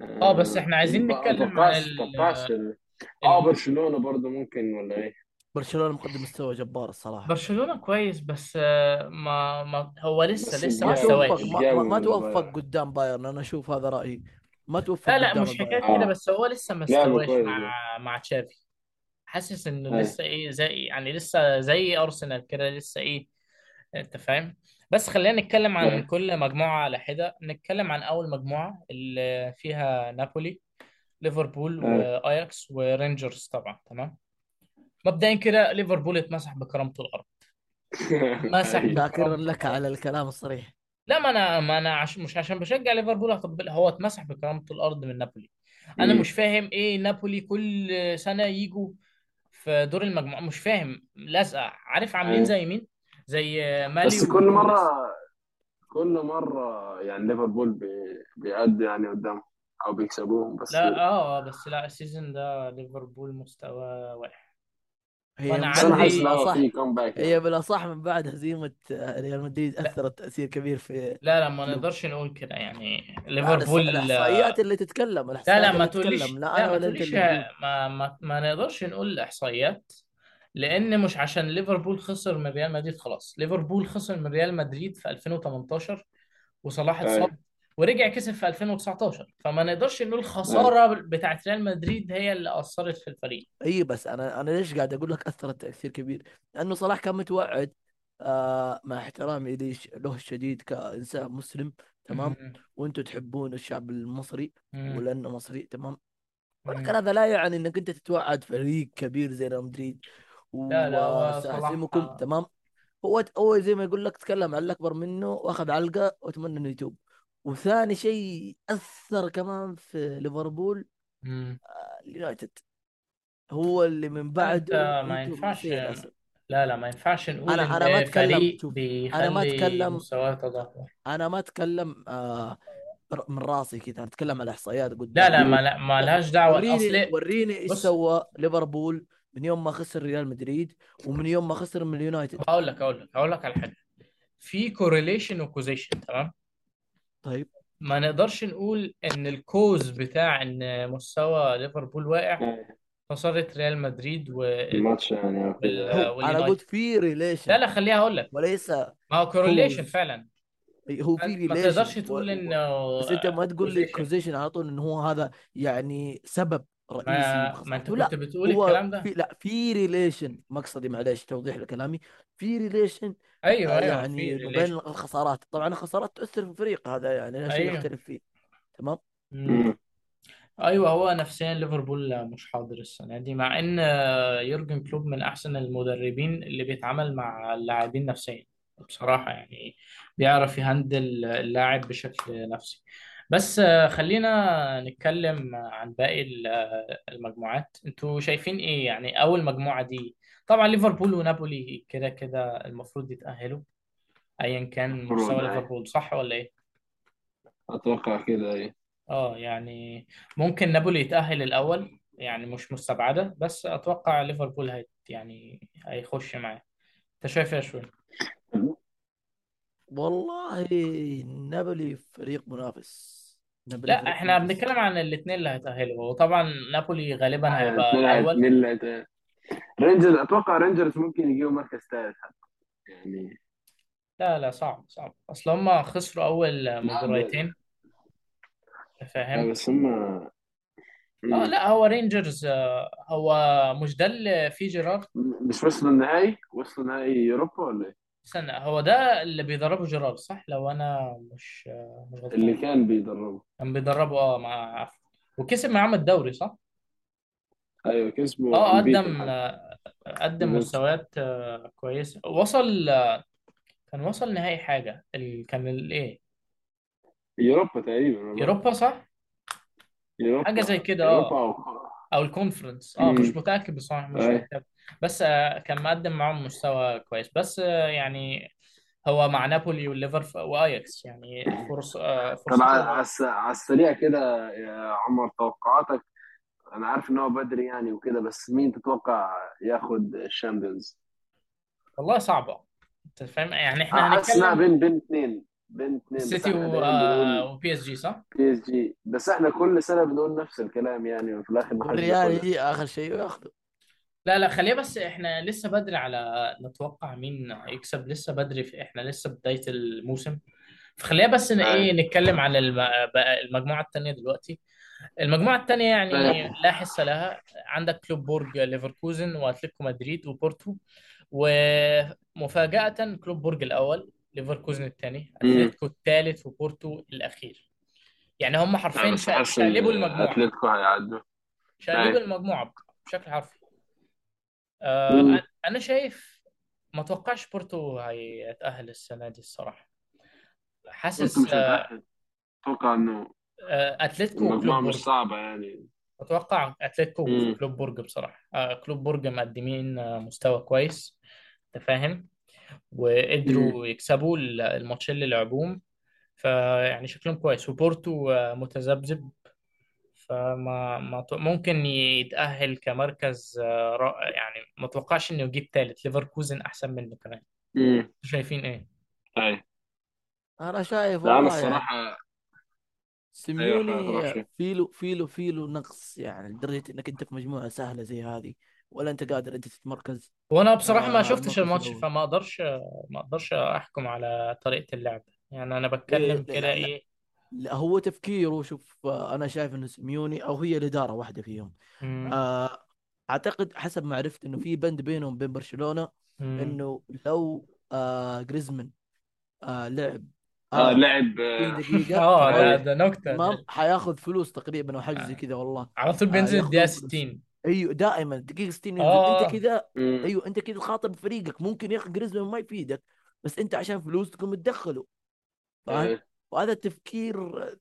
[SPEAKER 1] آه، بس إحنا عايزين نتكلم عن ال... آه.
[SPEAKER 3] برشلونة برضو ممكن ولا إيه؟
[SPEAKER 4] برشلونة مقدم مستوى جبار الصراحة.
[SPEAKER 1] برشلونة كويس بس آه، ما ما هو لسه
[SPEAKER 3] بس
[SPEAKER 1] لسه
[SPEAKER 4] ما
[SPEAKER 1] ما
[SPEAKER 3] الجاب
[SPEAKER 4] توفق ما, ما, ما توفق قدام بايرن أنا أشوف هذا رأيي. ما توفق
[SPEAKER 1] لا لا مش حكاية كده
[SPEAKER 3] آه.
[SPEAKER 1] بس هو لسه ما
[SPEAKER 3] لعبة
[SPEAKER 1] استواش
[SPEAKER 3] كويس
[SPEAKER 1] مع مع تشافي. حاسس إنه
[SPEAKER 3] أيوه.
[SPEAKER 1] لسه إيه زي يعني لسه زي أرسنال كده لسه إيه أنت فاهم؟ بس خلينا نتكلم عن
[SPEAKER 3] أيوه.
[SPEAKER 1] كل مجموعة على حدة. نتكلم عن أول مجموعة اللي فيها نابولي ليفربول
[SPEAKER 3] أيوه.
[SPEAKER 1] وآياكس ورينجرز طبعا تمام؟ مبدئيا كده ليفربول اتمسح بكرامة الأرض. [LAUGHS] مسح
[SPEAKER 4] شاكرا
[SPEAKER 1] بكرامة
[SPEAKER 4] لك
[SPEAKER 1] الأرض.
[SPEAKER 4] على الكلام الصريح.
[SPEAKER 1] لا ما أنا ما أنا عش... مش عشان بشجع ليفربول هطبل هو اتمسح بكرامة الأرض من نابولي.
[SPEAKER 3] أنا.
[SPEAKER 1] مش فاهم إيه نابولي كل سنة يجوا في دور المجموعة مش فاهم. لازقة عارف عاملين
[SPEAKER 3] أيوه.
[SPEAKER 1] زي مين؟ زي مالي
[SPEAKER 3] بس كل مرة
[SPEAKER 1] وتونس
[SPEAKER 3] كل مرة يعني ليفربول بي- بيأدي يعني قدام أو بيكسبوهم بس
[SPEAKER 1] لا آه بس لا ال season ده ليفربول مستوى واقع
[SPEAKER 4] هي
[SPEAKER 1] وأنا
[SPEAKER 3] بس أنا حاسس إن
[SPEAKER 1] عندي
[SPEAKER 3] هو
[SPEAKER 4] بالاصح
[SPEAKER 3] في comeback
[SPEAKER 4] هي
[SPEAKER 3] يعني.
[SPEAKER 4] بالأصح من بعد هزيمة ريال مدريد
[SPEAKER 1] لا.
[SPEAKER 4] أثرت تأثير كبير في
[SPEAKER 1] لا لا ما
[SPEAKER 4] ليفربول
[SPEAKER 1] نقدرش نقول كده يعني. ليفربول
[SPEAKER 4] الإحصائيات اللي تتكلم
[SPEAKER 1] لا لا
[SPEAKER 4] الإحصائيات
[SPEAKER 1] ما
[SPEAKER 4] اللي تتكلم
[SPEAKER 1] تقوليش
[SPEAKER 4] لا
[SPEAKER 1] لا
[SPEAKER 4] أنا
[SPEAKER 1] ما
[SPEAKER 4] ولا أنت
[SPEAKER 1] تقوليش
[SPEAKER 4] اللي نقول
[SPEAKER 1] ما ما, ما نقدرش نقول الاحصائيات لأن مش عشان ليفربول خسر من ريال مدريد خلاص. ليفربول خسر من ريال مدريد في 2018 وصلاح اتصاب
[SPEAKER 3] أيوه
[SPEAKER 1] ورجع كسب في 2019 فما نقدرش نقول
[SPEAKER 3] أيوه
[SPEAKER 1] الخسارة بتاعت ريال مدريد هي اللي أثرت في الفريق.
[SPEAKER 4] اي بس أنا أنا ليش قاعد أقول لك أثرت تأثير كبير؟ لأنه صلاح كان متوعد آه مع احترامي ليش له الشديد كإنسان مسلم تمام. وأنتم تحبون الشعب المصري. ولأنه مصري تمام؟ ولكن. هذا لا يعني إنك أنت تتوعد فريق كبير زي ريال مدريد
[SPEAKER 1] صلاح
[SPEAKER 4] وسأهزمكم تمام؟ هو هو زي ما يقول لك تكلم على الأكبر منه وأخذ علقة وأتمنى إنه يتوب. وثاني شيء أثر كمان في ليفربول. آه، اليونايتد. هو اللي من
[SPEAKER 1] لا
[SPEAKER 4] بعده
[SPEAKER 1] ما ينفعش لا لا ما ينفعش نقول
[SPEAKER 4] أنا أنا ما أتكلم أنا ما أتكلم
[SPEAKER 1] مستواه
[SPEAKER 4] أنا ما أتكلم آه من راسي كذا أنا أتكلم على إحصائيات
[SPEAKER 1] لا
[SPEAKER 4] قدام.
[SPEAKER 1] لا
[SPEAKER 3] أمم.
[SPEAKER 1] ما لا ما
[SPEAKER 4] لا
[SPEAKER 1] لهاش دعوة.
[SPEAKER 4] وريني
[SPEAKER 1] أصل
[SPEAKER 4] وريني
[SPEAKER 1] إيش
[SPEAKER 4] سوى ليفربول من يوم ما خسر ريال مدريد ومن يوم ما خسر من اليونايتد.
[SPEAKER 1] هقول لك هقول لك هقول لك على حاجة. في correlation و causation تمام؟
[SPEAKER 4] طيب.
[SPEAKER 1] ما نقدرش نقول إن ال cause بتاع إن مستوى ليفربول واقع. خسارة ريال مدريد و...
[SPEAKER 3] الماتش يعني
[SPEAKER 1] وال...
[SPEAKER 4] هو أنا قلت
[SPEAKER 1] واليونايتد
[SPEAKER 4] في
[SPEAKER 1] لا
[SPEAKER 4] relation
[SPEAKER 1] لا خليها أقول لك.
[SPEAKER 4] وليس
[SPEAKER 1] ما هو correlation
[SPEAKER 4] cause
[SPEAKER 1] فعلا.
[SPEAKER 4] هو في
[SPEAKER 1] ما ما
[SPEAKER 4] relation
[SPEAKER 1] تقدرش تقول إنه
[SPEAKER 4] بس أنت ما تقول لي
[SPEAKER 1] causation
[SPEAKER 4] causation على طول انه هو هذا يعني سبب. رئيسي
[SPEAKER 1] ما انت كنت بتقول الكلام
[SPEAKER 4] في
[SPEAKER 1] ده
[SPEAKER 4] لا في relation مقصدي معلش توضيح لكلامي. في relation
[SPEAKER 1] أيوه أيوه في
[SPEAKER 4] يعني ما بين الخسارات. طبعا الخسارات تؤثر في الفريق هذا يعني لا شيء
[SPEAKER 1] أيوه.
[SPEAKER 4] نختلف فيه. تمام؟
[SPEAKER 1] مم. أيوه هو نفسيا ليفربول مش حاضر السنة دي مع إن يورجن كلوب من أحسن المدربين اللي بيتعامل مع اللاعبين نفسيا. بصراحة يعني بيعرف يهندل اللاعب بشكل نفسي. بس آه، خلينا نتكلم عن باقي ال- المجموعات. أنتوا شايفين إيه يعني أول مجموعة دي؟ طبعا ليفربول ونابولي كده كده المفروض يتأهلوا ايا كان مستوى
[SPEAKER 3] أيوه
[SPEAKER 1] ليفربول صح ولا إيه؟
[SPEAKER 3] أتوقع كده أيوه
[SPEAKER 1] آه يعني ممكن نابولي يتأهل الأول يعني مش مستبعدة بس أتوقع ليفربول هيت يعني هيخش معاه. أنت شايف إيه يا شوي؟
[SPEAKER 4] والله نابولي فريق منافس. نابولي
[SPEAKER 1] لا
[SPEAKER 4] فريق
[SPEAKER 1] إحنا
[SPEAKER 4] منافس.
[SPEAKER 1] بنتكلم عن الاثنين اللي هيتأهلوا. وطبعا نابولي غالبا
[SPEAKER 3] أيوه
[SPEAKER 1] هيبقى
[SPEAKER 3] اتنين هيت-
[SPEAKER 1] الأول.
[SPEAKER 3] اللي رينجرز أتوقع رينجرز ممكن يجيبوا مركز ثالث. حتى يعني
[SPEAKER 1] لا لا صعب صعب. أصل هم خسروا أول
[SPEAKER 3] لا ب...
[SPEAKER 1] مباراتين
[SPEAKER 3] لا
[SPEAKER 1] فاهم؟
[SPEAKER 3] بس هم
[SPEAKER 1] آه
[SPEAKER 3] مم.
[SPEAKER 1] لا هو رينجرز آه، هو مش ده اللي فيه جيرارد؟
[SPEAKER 3] مش وصلوا النهائي؟ وصلوا نهائي اوروبا ولا إيه؟
[SPEAKER 1] استنى هو ده اللي بيدربه جيرارد صح؟ لو أنا مش آه، مش
[SPEAKER 3] اللي
[SPEAKER 1] غلطان
[SPEAKER 3] كان بيدربه.
[SPEAKER 1] كان بيدربه آه مع عفوا وكسب معاهم الدوري صح؟
[SPEAKER 3] أيوه كسبوا
[SPEAKER 1] آه
[SPEAKER 3] انبيتن
[SPEAKER 1] قدم آه، قدم مستويات آه، كويسة. وصل آه، كان وصل نهائي حاجة. ال... كان الايه
[SPEAKER 3] اوروبا تقريبا والله.
[SPEAKER 1] يوروبا صح؟ حاجة زي
[SPEAKER 3] اوروبا
[SPEAKER 1] كده
[SPEAKER 3] اوروبا
[SPEAKER 1] آه
[SPEAKER 3] أو
[SPEAKER 1] أو ال Conference. آه
[SPEAKER 3] مش
[SPEAKER 1] متأكد بصراحة مش
[SPEAKER 3] اي
[SPEAKER 1] متأكد. بس آه كان مقدم معاهم مستوى كويس. بس آه يعني هو مع نابولي والليفر وآياكس يعني فرص آه
[SPEAKER 3] طب على السريع كده يا عمر توقعاتك؟ أنا عارف إن هو بدري يعني وكده بس مين تتوقع ياخد ال Champions؟
[SPEAKER 1] والله صعبة. أنت فاهم؟ يعني إحنا
[SPEAKER 3] حاسس إنها
[SPEAKER 1] هنتكلم
[SPEAKER 3] بين بين اثنين بين اثنين بس إحنا
[SPEAKER 1] و...
[SPEAKER 3] دايما بنقول
[SPEAKER 1] وبي اس جي صح؟
[SPEAKER 3] بي اس جي بس إحنا كل سنة بنقول نفس الكلام يعني وفي الآخر ما حدش
[SPEAKER 4] والريال
[SPEAKER 3] بياخدها
[SPEAKER 4] يجي آخر شيء وياخذه
[SPEAKER 1] لا لا خليه بس إحنا لسه بدري على نتوقع مين يكسب لسه بدري في إحنا لسه بداية الموسم. فخلينا بس ن-
[SPEAKER 3] اي
[SPEAKER 1] إيه نتكلم عن الم... بقى المجموعة الثانية دلوقتي. المجموعة الثانية يعني
[SPEAKER 3] اي
[SPEAKER 1] لا حس لها. عندك كلوب بروج ليفركوزن وأتلتيكو مدريد وبورتو. ومفاجأة كلوب بروج الأول ليفركوزن الثاني أتلتيكو الثالث وبورتو الأخير. يعني هم حرفيا
[SPEAKER 3] ان
[SPEAKER 1] شقلبوا المجموعة.
[SPEAKER 3] أتلتيكو هيعدوا.
[SPEAKER 1] شقلبوا
[SPEAKER 3] اي
[SPEAKER 1] المجموعة بشكل حرفي. آه أنا شايف ما توقعش بورتو هيتأهل السنة دي الصراحة.
[SPEAKER 3] أنتوا
[SPEAKER 1] حاسس
[SPEAKER 3] هتأهل أتوقع إنه
[SPEAKER 1] آه، أتلتيكو
[SPEAKER 3] المجموعه مش صعبة يعني.
[SPEAKER 1] أتوقع
[SPEAKER 3] أتلتيكو
[SPEAKER 1] وكلوب بروج بصراحة. آه كلوب بروج مقدمين آه مستوى كويس. أنت فاهم؟ وقدروا يكسبوا ال- الماتشين اللي لعبوهم. فيعني شكلهم كويس. وبورتو آه متذبذب. فما ما ممكن يتأهل كمركز آه را- يعني ما اتوقعش إنه يجيب ثالث ليفركوزن أحسن منه كمان.
[SPEAKER 3] امم
[SPEAKER 1] شايفين إيه؟
[SPEAKER 3] اي
[SPEAKER 4] أنا شايف
[SPEAKER 3] لا أنا
[SPEAKER 4] والله يعني
[SPEAKER 3] الصراحه أيوه
[SPEAKER 4] سيميوني
[SPEAKER 3] خلاص
[SPEAKER 4] فيلو فيلو فيلو نقص يعني لدرجة إنك أنت في مجموعة سهلة زي هذه ولا أنت قادر أنت تتمركز؟
[SPEAKER 1] وأنا بصراحة ما
[SPEAKER 4] آه
[SPEAKER 1] شفتش
[SPEAKER 4] المركز
[SPEAKER 1] الماتش
[SPEAKER 4] الأول.
[SPEAKER 1] فما أقدرش ما أقدرش أحكم على طريقة اللعب. يعني أنا
[SPEAKER 4] إيه
[SPEAKER 1] بتكلم كده
[SPEAKER 4] لا, لا,
[SPEAKER 1] إيه
[SPEAKER 4] لا هو تفكيره شوف آه أنا شايف إنه سيميوني أو هي الإدارة واحدة فيهم. آه أعتقد حسب ما عرفت إنه في بند بينهم وبين برشلونة
[SPEAKER 1] مم.
[SPEAKER 4] إنه لو آه جريزمان آه لعب
[SPEAKER 3] آه
[SPEAKER 4] آه
[SPEAKER 3] لعب
[SPEAKER 4] 90
[SPEAKER 3] آه،
[SPEAKER 1] دقيقة [LAUGHS]
[SPEAKER 4] آه
[SPEAKER 3] اي
[SPEAKER 1] ده نكتة
[SPEAKER 4] تمام حياخذ فلوس تقريبا أو حاجة زي
[SPEAKER 1] آه.
[SPEAKER 4] كذا والله.
[SPEAKER 1] على طول
[SPEAKER 4] آه
[SPEAKER 1] بينزل
[SPEAKER 4] فلوس.
[SPEAKER 1] 60
[SPEAKER 4] أيوه دائما دقيقة 60 ينزل.
[SPEAKER 1] أنت
[SPEAKER 4] كذا أيوه أنت كذا خاطب فريقك. ممكن يا أخي جريزمان ما يفيدك بس أنت عشان فلوس تقوم تدخله فاهم؟
[SPEAKER 3] اي
[SPEAKER 4] وهذا التفكير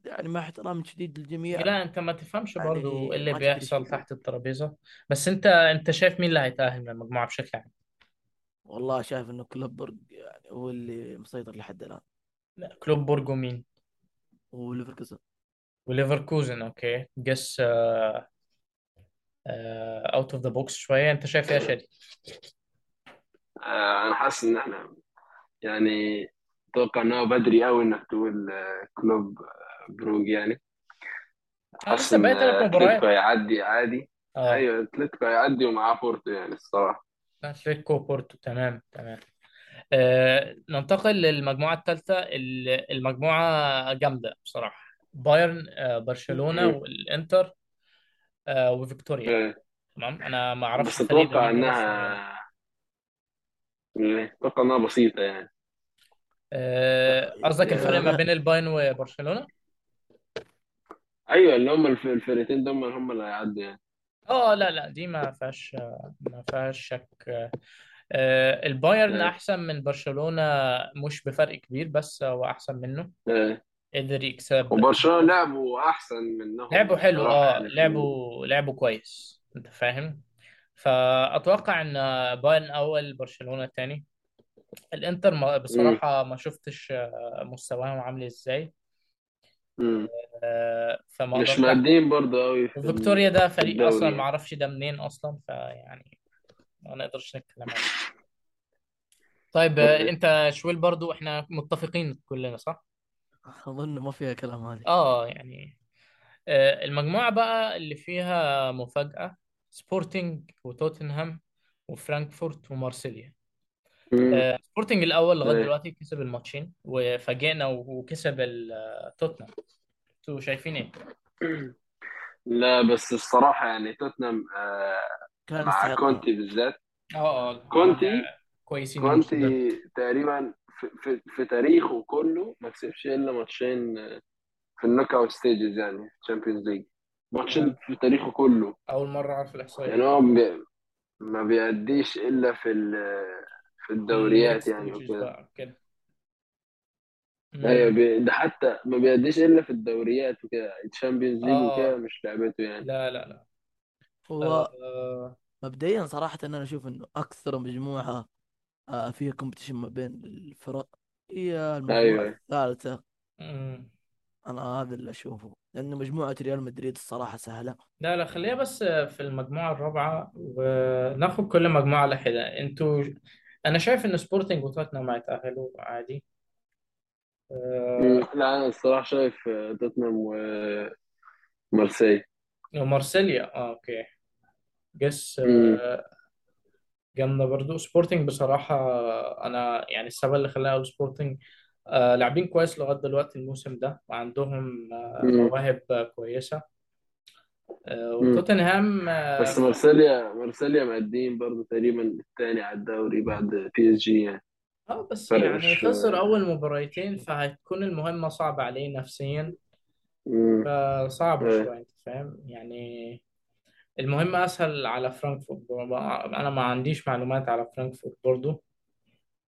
[SPEAKER 4] يعني مع احترام شديد للجميع
[SPEAKER 1] لا أنت ما تفهمش برضو إيه
[SPEAKER 4] يعني
[SPEAKER 1] اللي بيحصل تحت الترابيزة. بس أنت أنت شايف مين اللي هيتأهل من المجموعة بشكل عام؟
[SPEAKER 4] والله شايف إنه كلوبرج يعني هو اللي مسيطر لحد الآن.
[SPEAKER 1] لا، كلوب بورجو مين
[SPEAKER 4] وليفركوزن.
[SPEAKER 1] وليفركوزن okay. guess out of the box شوية. أنت شايف إيه يا شادي؟
[SPEAKER 3] آه أنا حاسس إن إحنا يعني أتوقع ان هو بدري قوي إنك تقول آه، كلوب آه، بروج يعني. حاسس ان آه،
[SPEAKER 1] أتلتيكو
[SPEAKER 3] هيعدي عادي.
[SPEAKER 1] آه.
[SPEAKER 3] أيوه أتلتيكو هيعدي ومعاه بورتو يعني الصراحة.
[SPEAKER 1] أتلتيكو بورتو تمام تمام. آه ننتقل للمجموعة الثالثة. ال- المجموعة جامدة بصراحة. بايرن آه برشلونة
[SPEAKER 3] مم.
[SPEAKER 1] والإنتر آه وفيكتوريا.
[SPEAKER 3] آه،
[SPEAKER 1] تمام؟ أنا ما أعرفش
[SPEAKER 3] بس
[SPEAKER 1] الفريق ده
[SPEAKER 3] أتوقع
[SPEAKER 1] مين ده بس
[SPEAKER 3] انها أتوقع إنها بسيطة يعني.
[SPEAKER 1] قصدك الفرق ما
[SPEAKER 4] آه،
[SPEAKER 1] بين البايرن وبرشلونة؟
[SPEAKER 3] أيوه اللي هم الف- الفرقتين دول هم اللي هيعدوا يعني.
[SPEAKER 1] آه لا لا دي ما فيهاش ما فيهاش شك. آه، البايرن
[SPEAKER 3] آه،
[SPEAKER 1] أحسن من برشلونة مش بفرق كبير بس هو أحسن منه.
[SPEAKER 3] آه.
[SPEAKER 1] قدر يكسب.
[SPEAKER 3] وبرشلونة لعبوا أحسن منهم
[SPEAKER 1] لعبوا حلو
[SPEAKER 3] الصراحه
[SPEAKER 1] آه
[SPEAKER 3] يعني. في ال...
[SPEAKER 1] لعبوا لعبوا كويس أنت فاهم؟ فأتوقع إن بايرن أول برشلونة تاني الانتر ما-. بصراحة ما شفتش آه، مستواهم عامل
[SPEAKER 3] إزاي.
[SPEAKER 1] آه، فما
[SPEAKER 3] مش مقدمين برضه قوي في ال-
[SPEAKER 1] وفيكتوريا ده
[SPEAKER 3] في
[SPEAKER 1] فريق أصلا
[SPEAKER 3] الدوري
[SPEAKER 1] ما أعرفش ده منين أصلا فيعني ما نقدرش نتكلم عنه. طيب آه،
[SPEAKER 3] آه.
[SPEAKER 1] أنت شويل برضو إحنا متفقين كلنا صح؟
[SPEAKER 4] أظن ما فيها كلام هذه
[SPEAKER 1] آه يعني المجموعة بقى اللي فيها مفاجأة سبورتينج وتوتنهام وفرانكفورت ومارسيليا. سبورتنج الأول لغاية
[SPEAKER 3] أيوة.
[SPEAKER 1] دلوقتي كسب الماتشين وفاجئنا وكسب ال- آه، توتنهام. أنتوا شايفين إيه؟ [CLEARS THROAT]
[SPEAKER 3] لا بس الصراحة يعني توتنهام آه،
[SPEAKER 4] كان
[SPEAKER 3] مع
[SPEAKER 4] يستحق
[SPEAKER 3] كونتي بالذات.
[SPEAKER 1] آه آه
[SPEAKER 3] كونتي
[SPEAKER 1] آه، كويسين الموسم ده
[SPEAKER 3] كونتي تقريبا في, في, في تاريخه كله ما كسبش إلا ماتشين آه، في ال knockout stages يعني Champions League ماتشين في تاريخه كله.
[SPEAKER 1] أول مرة أعرف الإحصائية.
[SPEAKER 3] يعني هو بي- ما بيأديش إلا في ال- في الدوريات يعني وكده. أيوه بي- ده حتى ما بيأديش إلا في الدوريات وكده. ال Champions League وكده
[SPEAKER 1] آه
[SPEAKER 3] مش لعبته يعني.
[SPEAKER 1] لا لا لا.
[SPEAKER 4] هو
[SPEAKER 1] آه.
[SPEAKER 4] مبدئيا صراحة أنا أشوف إنه أكثر مجموعة آه، فيها competition ما بين الفرق هي المجموعة
[SPEAKER 3] أيوه.
[SPEAKER 4] الثالثة.
[SPEAKER 1] مم.
[SPEAKER 4] أنا هذا اللي أشوفه لأنه مجموعة ريال مدريد الصراحة سهلة.
[SPEAKER 1] لا لا خليها بس في المجموعة الرابعة وناخد كل مجموعة على حدة أنتوا أنا شايف إن سبورتنج وتوتنهام هيتأهلوا عادي. آه،
[SPEAKER 3] لا أنا الصراحة شايف توتنهام ومارسيليا
[SPEAKER 1] ومارسيليا آه okay.
[SPEAKER 3] guess
[SPEAKER 1] آه، جامدة برضو. سبورتنج بصراحة أنا يعني السبب اللي خلاني أقول سبورتنج آه، لاعبين كويس لغاية دلوقتي الموسم ده وعندهم آه، مواهب كويسة.
[SPEAKER 3] مم.
[SPEAKER 1] وتوتنهام آه،
[SPEAKER 3] بس مارسيليا مارسيليا مقدمين برضه تقريبا الثاني على الدوري بعد PSG يعني.
[SPEAKER 1] آه بس يعني خسر أول مباراتين فهتكون المهمة صعبة عليه نفسيا.
[SPEAKER 3] مم،
[SPEAKER 1] فصعب
[SPEAKER 3] إيه.
[SPEAKER 1] شوية أنت فاهم؟ يعني المهمة أسهل على فرانكفورت. أنا ما عنديش معلومات على فرانكفورت برضو.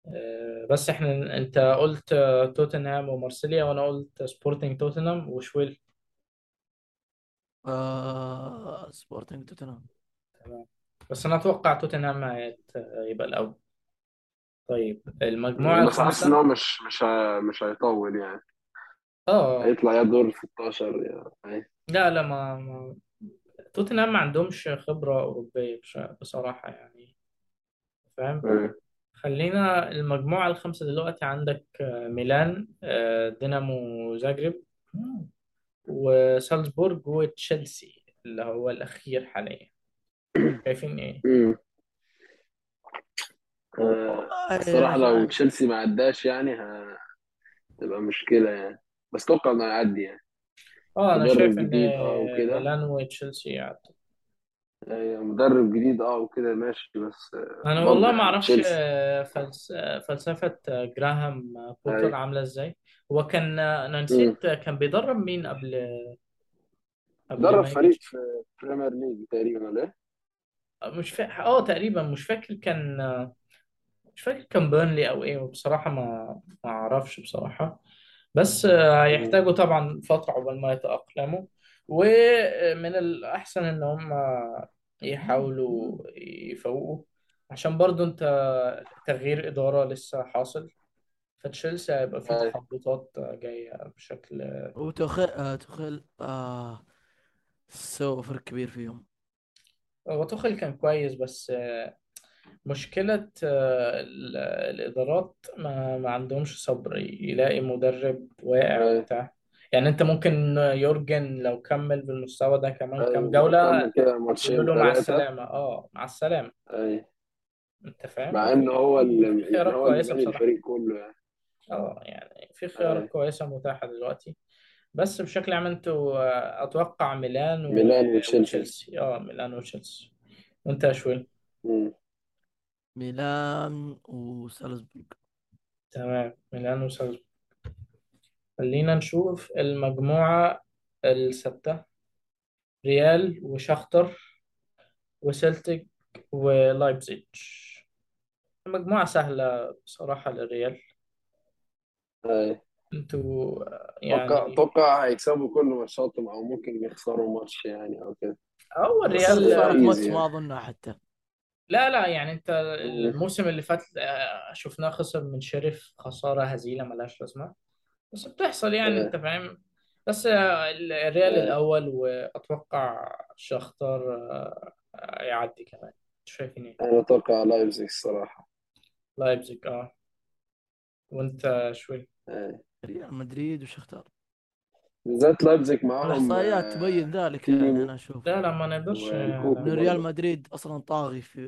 [SPEAKER 1] آه، بس إحنا أنت قلت آه، توتنهام ومارسيليا وأنا قلت سبورتنج توتنهام وشويل.
[SPEAKER 4] آه سبورتنج توتنهام.
[SPEAKER 1] تمام. بس أنا أتوقع توتنهام هيت- يبقى الأول. طيب المجموعة
[SPEAKER 3] بس حاسس ان
[SPEAKER 1] الخامسة؟
[SPEAKER 3] هو مش مش ه- مش هيطول يعني.
[SPEAKER 1] آه.
[SPEAKER 3] هيطلع يا دور 16 يعني
[SPEAKER 1] لا لا ما, ما توتنهام ما عندهمش خبرة أوروبية بش- بصراحة يعني. فاهم؟
[SPEAKER 3] إيه
[SPEAKER 1] خلينا المجموعة الخامسة دلوقتي عندك آه، ميلان آه، دينامو زاجرب وسالزبورج وتشيلسي اللي هو الأخير حاليا. شايفين إيه؟
[SPEAKER 3] مم. آه، الصراحة
[SPEAKER 4] أنا
[SPEAKER 3] لو
[SPEAKER 4] شايف
[SPEAKER 3] تشيلسي ما عداش يعني هتبقى مشكلة يعني. بس أتوقع إنه هيعدي يعني.
[SPEAKER 1] آه
[SPEAKER 3] مدرب
[SPEAKER 1] شايف إن
[SPEAKER 3] جديد آه وكده.
[SPEAKER 1] ميلان وتشيلسي يعني
[SPEAKER 3] آه، مدرب جديد آه وكده ماشي بس آه،
[SPEAKER 1] أنا
[SPEAKER 3] برضه
[SPEAKER 1] والله ما
[SPEAKER 3] يعني
[SPEAKER 1] أعرفش
[SPEAKER 3] تشيلسي.
[SPEAKER 1] آه، فلس... آه، فلسفة آه، جراهام بوتر
[SPEAKER 3] اي
[SPEAKER 1] عاملة إزاي. هو كان
[SPEAKER 3] مم.
[SPEAKER 1] نسيت كان بيدرب مين قبل قبل
[SPEAKER 3] درب
[SPEAKER 1] ما
[SPEAKER 3] فريق
[SPEAKER 1] يجي
[SPEAKER 3] في Premier League تقريبا ولا إيه؟
[SPEAKER 1] مش فاكر آه تقريبا مش فاكر كان مش فاكر كان بيرنلي أو إيه بصراحة ما ما أعرفش بصراحة بس آه،. هيحتاجوا طبعا فترة عقبال ما يتأقلموا ومن الأحسن إن هم يحاولوا يفوقوا عشان برضو أنت تغيير إدارة لسه حاصل فتشيلسي هيبقى فيه
[SPEAKER 3] اي
[SPEAKER 1] تحبطات جاية بشكل
[SPEAKER 4] وتخيل آه تخيل آه سوى فرق كبير فيهم.
[SPEAKER 1] هو توخيل كان كويس بس آه، مشكلة آه، ال- الإدارات ما, ما عندهمش صبر يلاقي مدرب واقع وبتاع. يعني أنت ممكن يورجن لو كمل بالمستوى ده كمان كام جولة
[SPEAKER 3] كمل كده
[SPEAKER 1] يقولوا
[SPEAKER 3] ماتشين
[SPEAKER 1] له مع
[SPEAKER 3] ثلاثة
[SPEAKER 1] السلامة. أه مع السلامة.
[SPEAKER 3] اي
[SPEAKER 1] أنت فاهم؟
[SPEAKER 3] مع إن هو اللي
[SPEAKER 1] في
[SPEAKER 3] يعني
[SPEAKER 1] خيارات
[SPEAKER 3] هو اللي
[SPEAKER 1] كويسة
[SPEAKER 3] باني
[SPEAKER 1] بصراحة.
[SPEAKER 3] الفريق كله يعني.
[SPEAKER 1] أه يعني في خيارات
[SPEAKER 3] اي
[SPEAKER 1] كويسة متاحة دلوقتي. بس بشكل عام أنتوا آه، أتوقع ميلان و-
[SPEAKER 3] ميلان وتشيلسي
[SPEAKER 1] وتشيلسي أه ميلان وتشيلسي. وأنت يا شوي
[SPEAKER 3] مم.
[SPEAKER 4] ميلان وسالزبورغ
[SPEAKER 1] تمام. ميلان وسالزبورغ خلينا نشوف المجموعة الستة ريال وشختر وسلتيك ولايبزيج مجموعة سهلة بصراحة للريال
[SPEAKER 3] أي.
[SPEAKER 1] أنتوا
[SPEAKER 3] أتوقع
[SPEAKER 1] يعني
[SPEAKER 3] أتوقع هيكسبوا كل ماتشاتهم أو ممكن يخسروا ماتش يعني أو كده.
[SPEAKER 1] هو
[SPEAKER 3] بس
[SPEAKER 1] الريال
[SPEAKER 4] ماتش
[SPEAKER 3] يعني
[SPEAKER 4] ما اظنها حتى.
[SPEAKER 1] لا لا يعني
[SPEAKER 3] أنت.
[SPEAKER 1] الموسم اللي فات آه، شفناه خسر من شرف خسارة هزيلة ملهاش لازمة. بس بتحصل يعني أنت
[SPEAKER 3] اي
[SPEAKER 1] فاهم؟ بس آه، الريال
[SPEAKER 3] أي.
[SPEAKER 1] الأول وأتوقع شختر آه، يعدي كمان. شايفين إيه؟
[SPEAKER 3] أنا أتوقع لايبزيج الصراحة.
[SPEAKER 1] لايبزيج آه. وأنت شوي.
[SPEAKER 3] اي
[SPEAKER 4] ريال مدريد وشختار
[SPEAKER 3] بالذات لايبزيج معاهم
[SPEAKER 4] والاحصائيات
[SPEAKER 3] آه،
[SPEAKER 4] تبين ذلك يعني أنا أشوف.
[SPEAKER 1] لا لا ما نقدرش
[SPEAKER 4] انه ريال مدريد أصلا طاغي في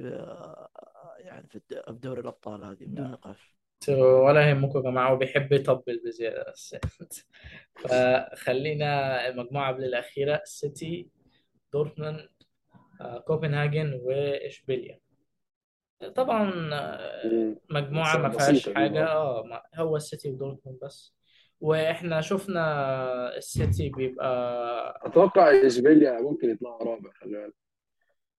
[SPEAKER 4] يعني في دوري الأبطال هذه بدون نقاش.
[SPEAKER 1] ولا يهمكم يا جماعة وبيحب يطبل بزيادة بس فخلينا المجموعة قبل الأخيرة السيتي دورتموند آه، كوبنهاجن وإشبيليا طبعا. مجموعة ما
[SPEAKER 3] بسيطة
[SPEAKER 1] فيهاش
[SPEAKER 3] دي
[SPEAKER 1] حاجة. آه. ما- هو السيتي ودورتموند بس. وإحنا شفنا السيتي بيبقى
[SPEAKER 3] أتوقع اشبيليا ممكن يطلعوا رابع خلي بالك.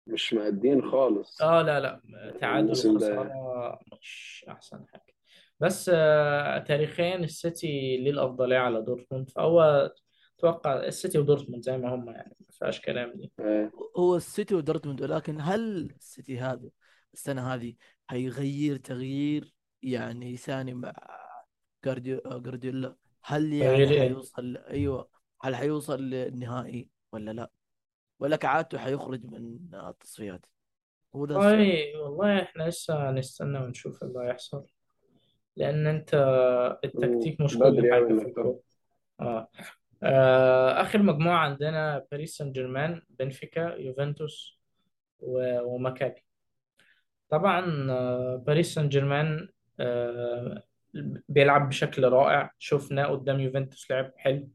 [SPEAKER 3] مش مادين خالص.
[SPEAKER 1] آه لا لا. تعادل
[SPEAKER 3] الموسم ده.
[SPEAKER 1] وخسارة مش أحسن حاجة. بس آه تاريخيا السيتي ليه الأفضلية على دورتموند؟ فهو أتوقع السيتي ودورتموند زي ما هم يعني ما فيهاش كلام دي.
[SPEAKER 3] آه.
[SPEAKER 4] هو السيتي ودورتموند ولكن هل السيتي هذا السنة هذه هيغير تغيير يعني ثاني مع جارديو- جارديولا هل يعني
[SPEAKER 1] إيه؟
[SPEAKER 4] حيوصل أيوه. هل حيوصل للنهائي ولا لا؟ ولا كعادته حيخرج من التصفيات؟ هو ده
[SPEAKER 1] والله والله إحنا لسه هنستنى ونشوف اللي هيحصل. لأن أنت التكتيك مش كل
[SPEAKER 3] أوي
[SPEAKER 1] في
[SPEAKER 3] إنك
[SPEAKER 1] الكورة. آه. آه آخر مجموعة عندنا باريس سان جيرمان بنفيكا يوفنتوس و- وماكابي طبعا آه، باريس سان جيرمان آه، بيلعب بشكل رائع شفناه قدام يوفنتوس لعب حلو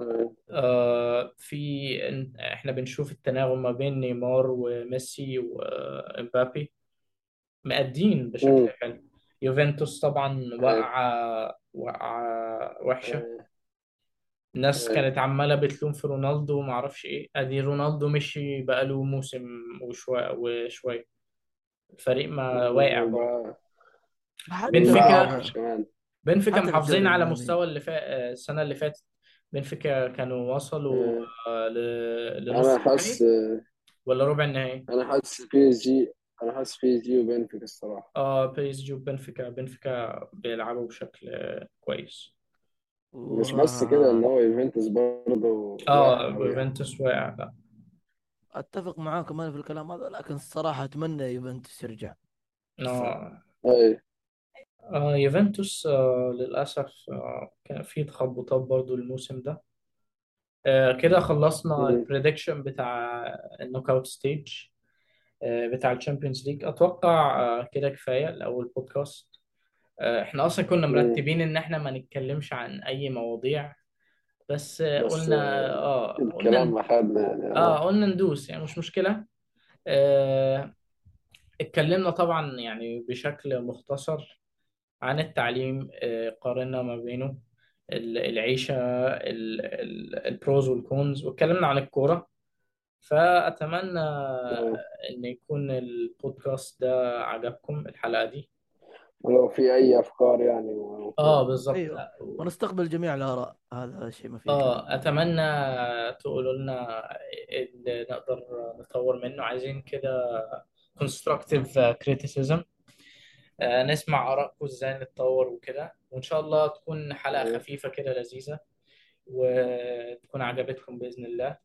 [SPEAKER 3] آه.
[SPEAKER 1] آه، في إحنا بنشوف التناغم ما بين نيمار وميسي ومبابي مأدين بشكل
[SPEAKER 3] مم.
[SPEAKER 1] حلو يوفنتوس طبعا. وقعة وقعة وحشة
[SPEAKER 3] آه.
[SPEAKER 1] الناس. كانت عمالة بتلوم في رونالدو وما أعرفش إيه أدي رونالدو مشي بقاله موسم وشوية وشوية الفريق ما واقع برضه. بنفيكا بنفيكا محافظين على
[SPEAKER 4] الألماني
[SPEAKER 1] مستوى اللي فا... السنة اللي فاتت. بنفيكا كانوا وصلوا
[SPEAKER 3] آه.
[SPEAKER 1] آه، ل... لنص
[SPEAKER 3] أنا حاسس
[SPEAKER 1] النهائي ولا ربع النهائي؟
[SPEAKER 3] أنا حاسس بي اس جي أنا حاسس بي اس جي وبنفيكا
[SPEAKER 1] الصراحة. آه PSG وبنفيكا. بنفيكا بيلعبوا بشكل آه، كويس.
[SPEAKER 3] مش بس كده ان هو يوفنتوس برضه
[SPEAKER 1] آه
[SPEAKER 3] قوي يعني.
[SPEAKER 1] يوفنتوس واقع لا.
[SPEAKER 4] أتفق معاكم أنا في الكلام هذا لكن الصراحة أتمنى يوفنتوس يرجع.
[SPEAKER 1] آه.
[SPEAKER 3] اي
[SPEAKER 1] آه يوفنتوس آه للأسف آه كان في تخبطات برضو الموسم ده. آه كده خلصنا
[SPEAKER 3] مم.
[SPEAKER 1] ال prediction بتاع ال knockout stage آه بتاع ال Champions League أتوقع آه كده كفاية لأول بودكاست آه إحنا أصلا كنا
[SPEAKER 3] مم.
[SPEAKER 1] مرتبين إن إحنا ما نتكلمش عن أي مواضيع. بس
[SPEAKER 3] بس
[SPEAKER 1] قلنا
[SPEAKER 3] آه،
[SPEAKER 1] آه قلنا
[SPEAKER 3] الكلام اخذنا يعني
[SPEAKER 1] آه.
[SPEAKER 3] آه
[SPEAKER 1] قلنا ندوس يعني مش مشكلة. آه اتكلمنا طبعا يعني بشكل مختصر عن التعليم آه، قارنا ما بينه ال- العيشة ال- ال- البروز والكونز واتكلمنا عن الكورة. فأتمنى. إن يكون البودكاست ده عجبكم الحلقة دي.
[SPEAKER 3] ولو في أي أفكار يعني
[SPEAKER 1] آه بالظبط
[SPEAKER 4] أيوه. ونستقبل جميع الآراء. هذا شيء ما فيه
[SPEAKER 1] آه أتمنى تقولوا لنا اللي نقدر نطور منه. عايزين كده constructive criticism. آه، نسمع آرائكم إزاي نتطور وكده. وإن شاء الله تكون حلقة
[SPEAKER 3] آه.
[SPEAKER 1] خفيفة كده لذيذة وتكون عجبتكم بإذن الله.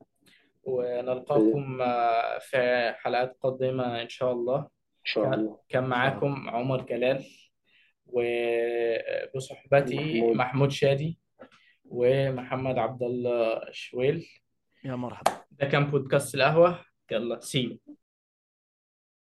[SPEAKER 1] ونلقاكم آه، في حلقات قادمة إن شاء الله.
[SPEAKER 3] إن شاء الله.
[SPEAKER 1] كان
[SPEAKER 4] إن
[SPEAKER 1] معاكم عمر جلال. وبصحبتي
[SPEAKER 3] محمود.
[SPEAKER 1] محمود شادي ومحمد عبد الله شويل.
[SPEAKER 4] يا مرحبا.
[SPEAKER 1] ده كان بودكاست القهوة. يلا سي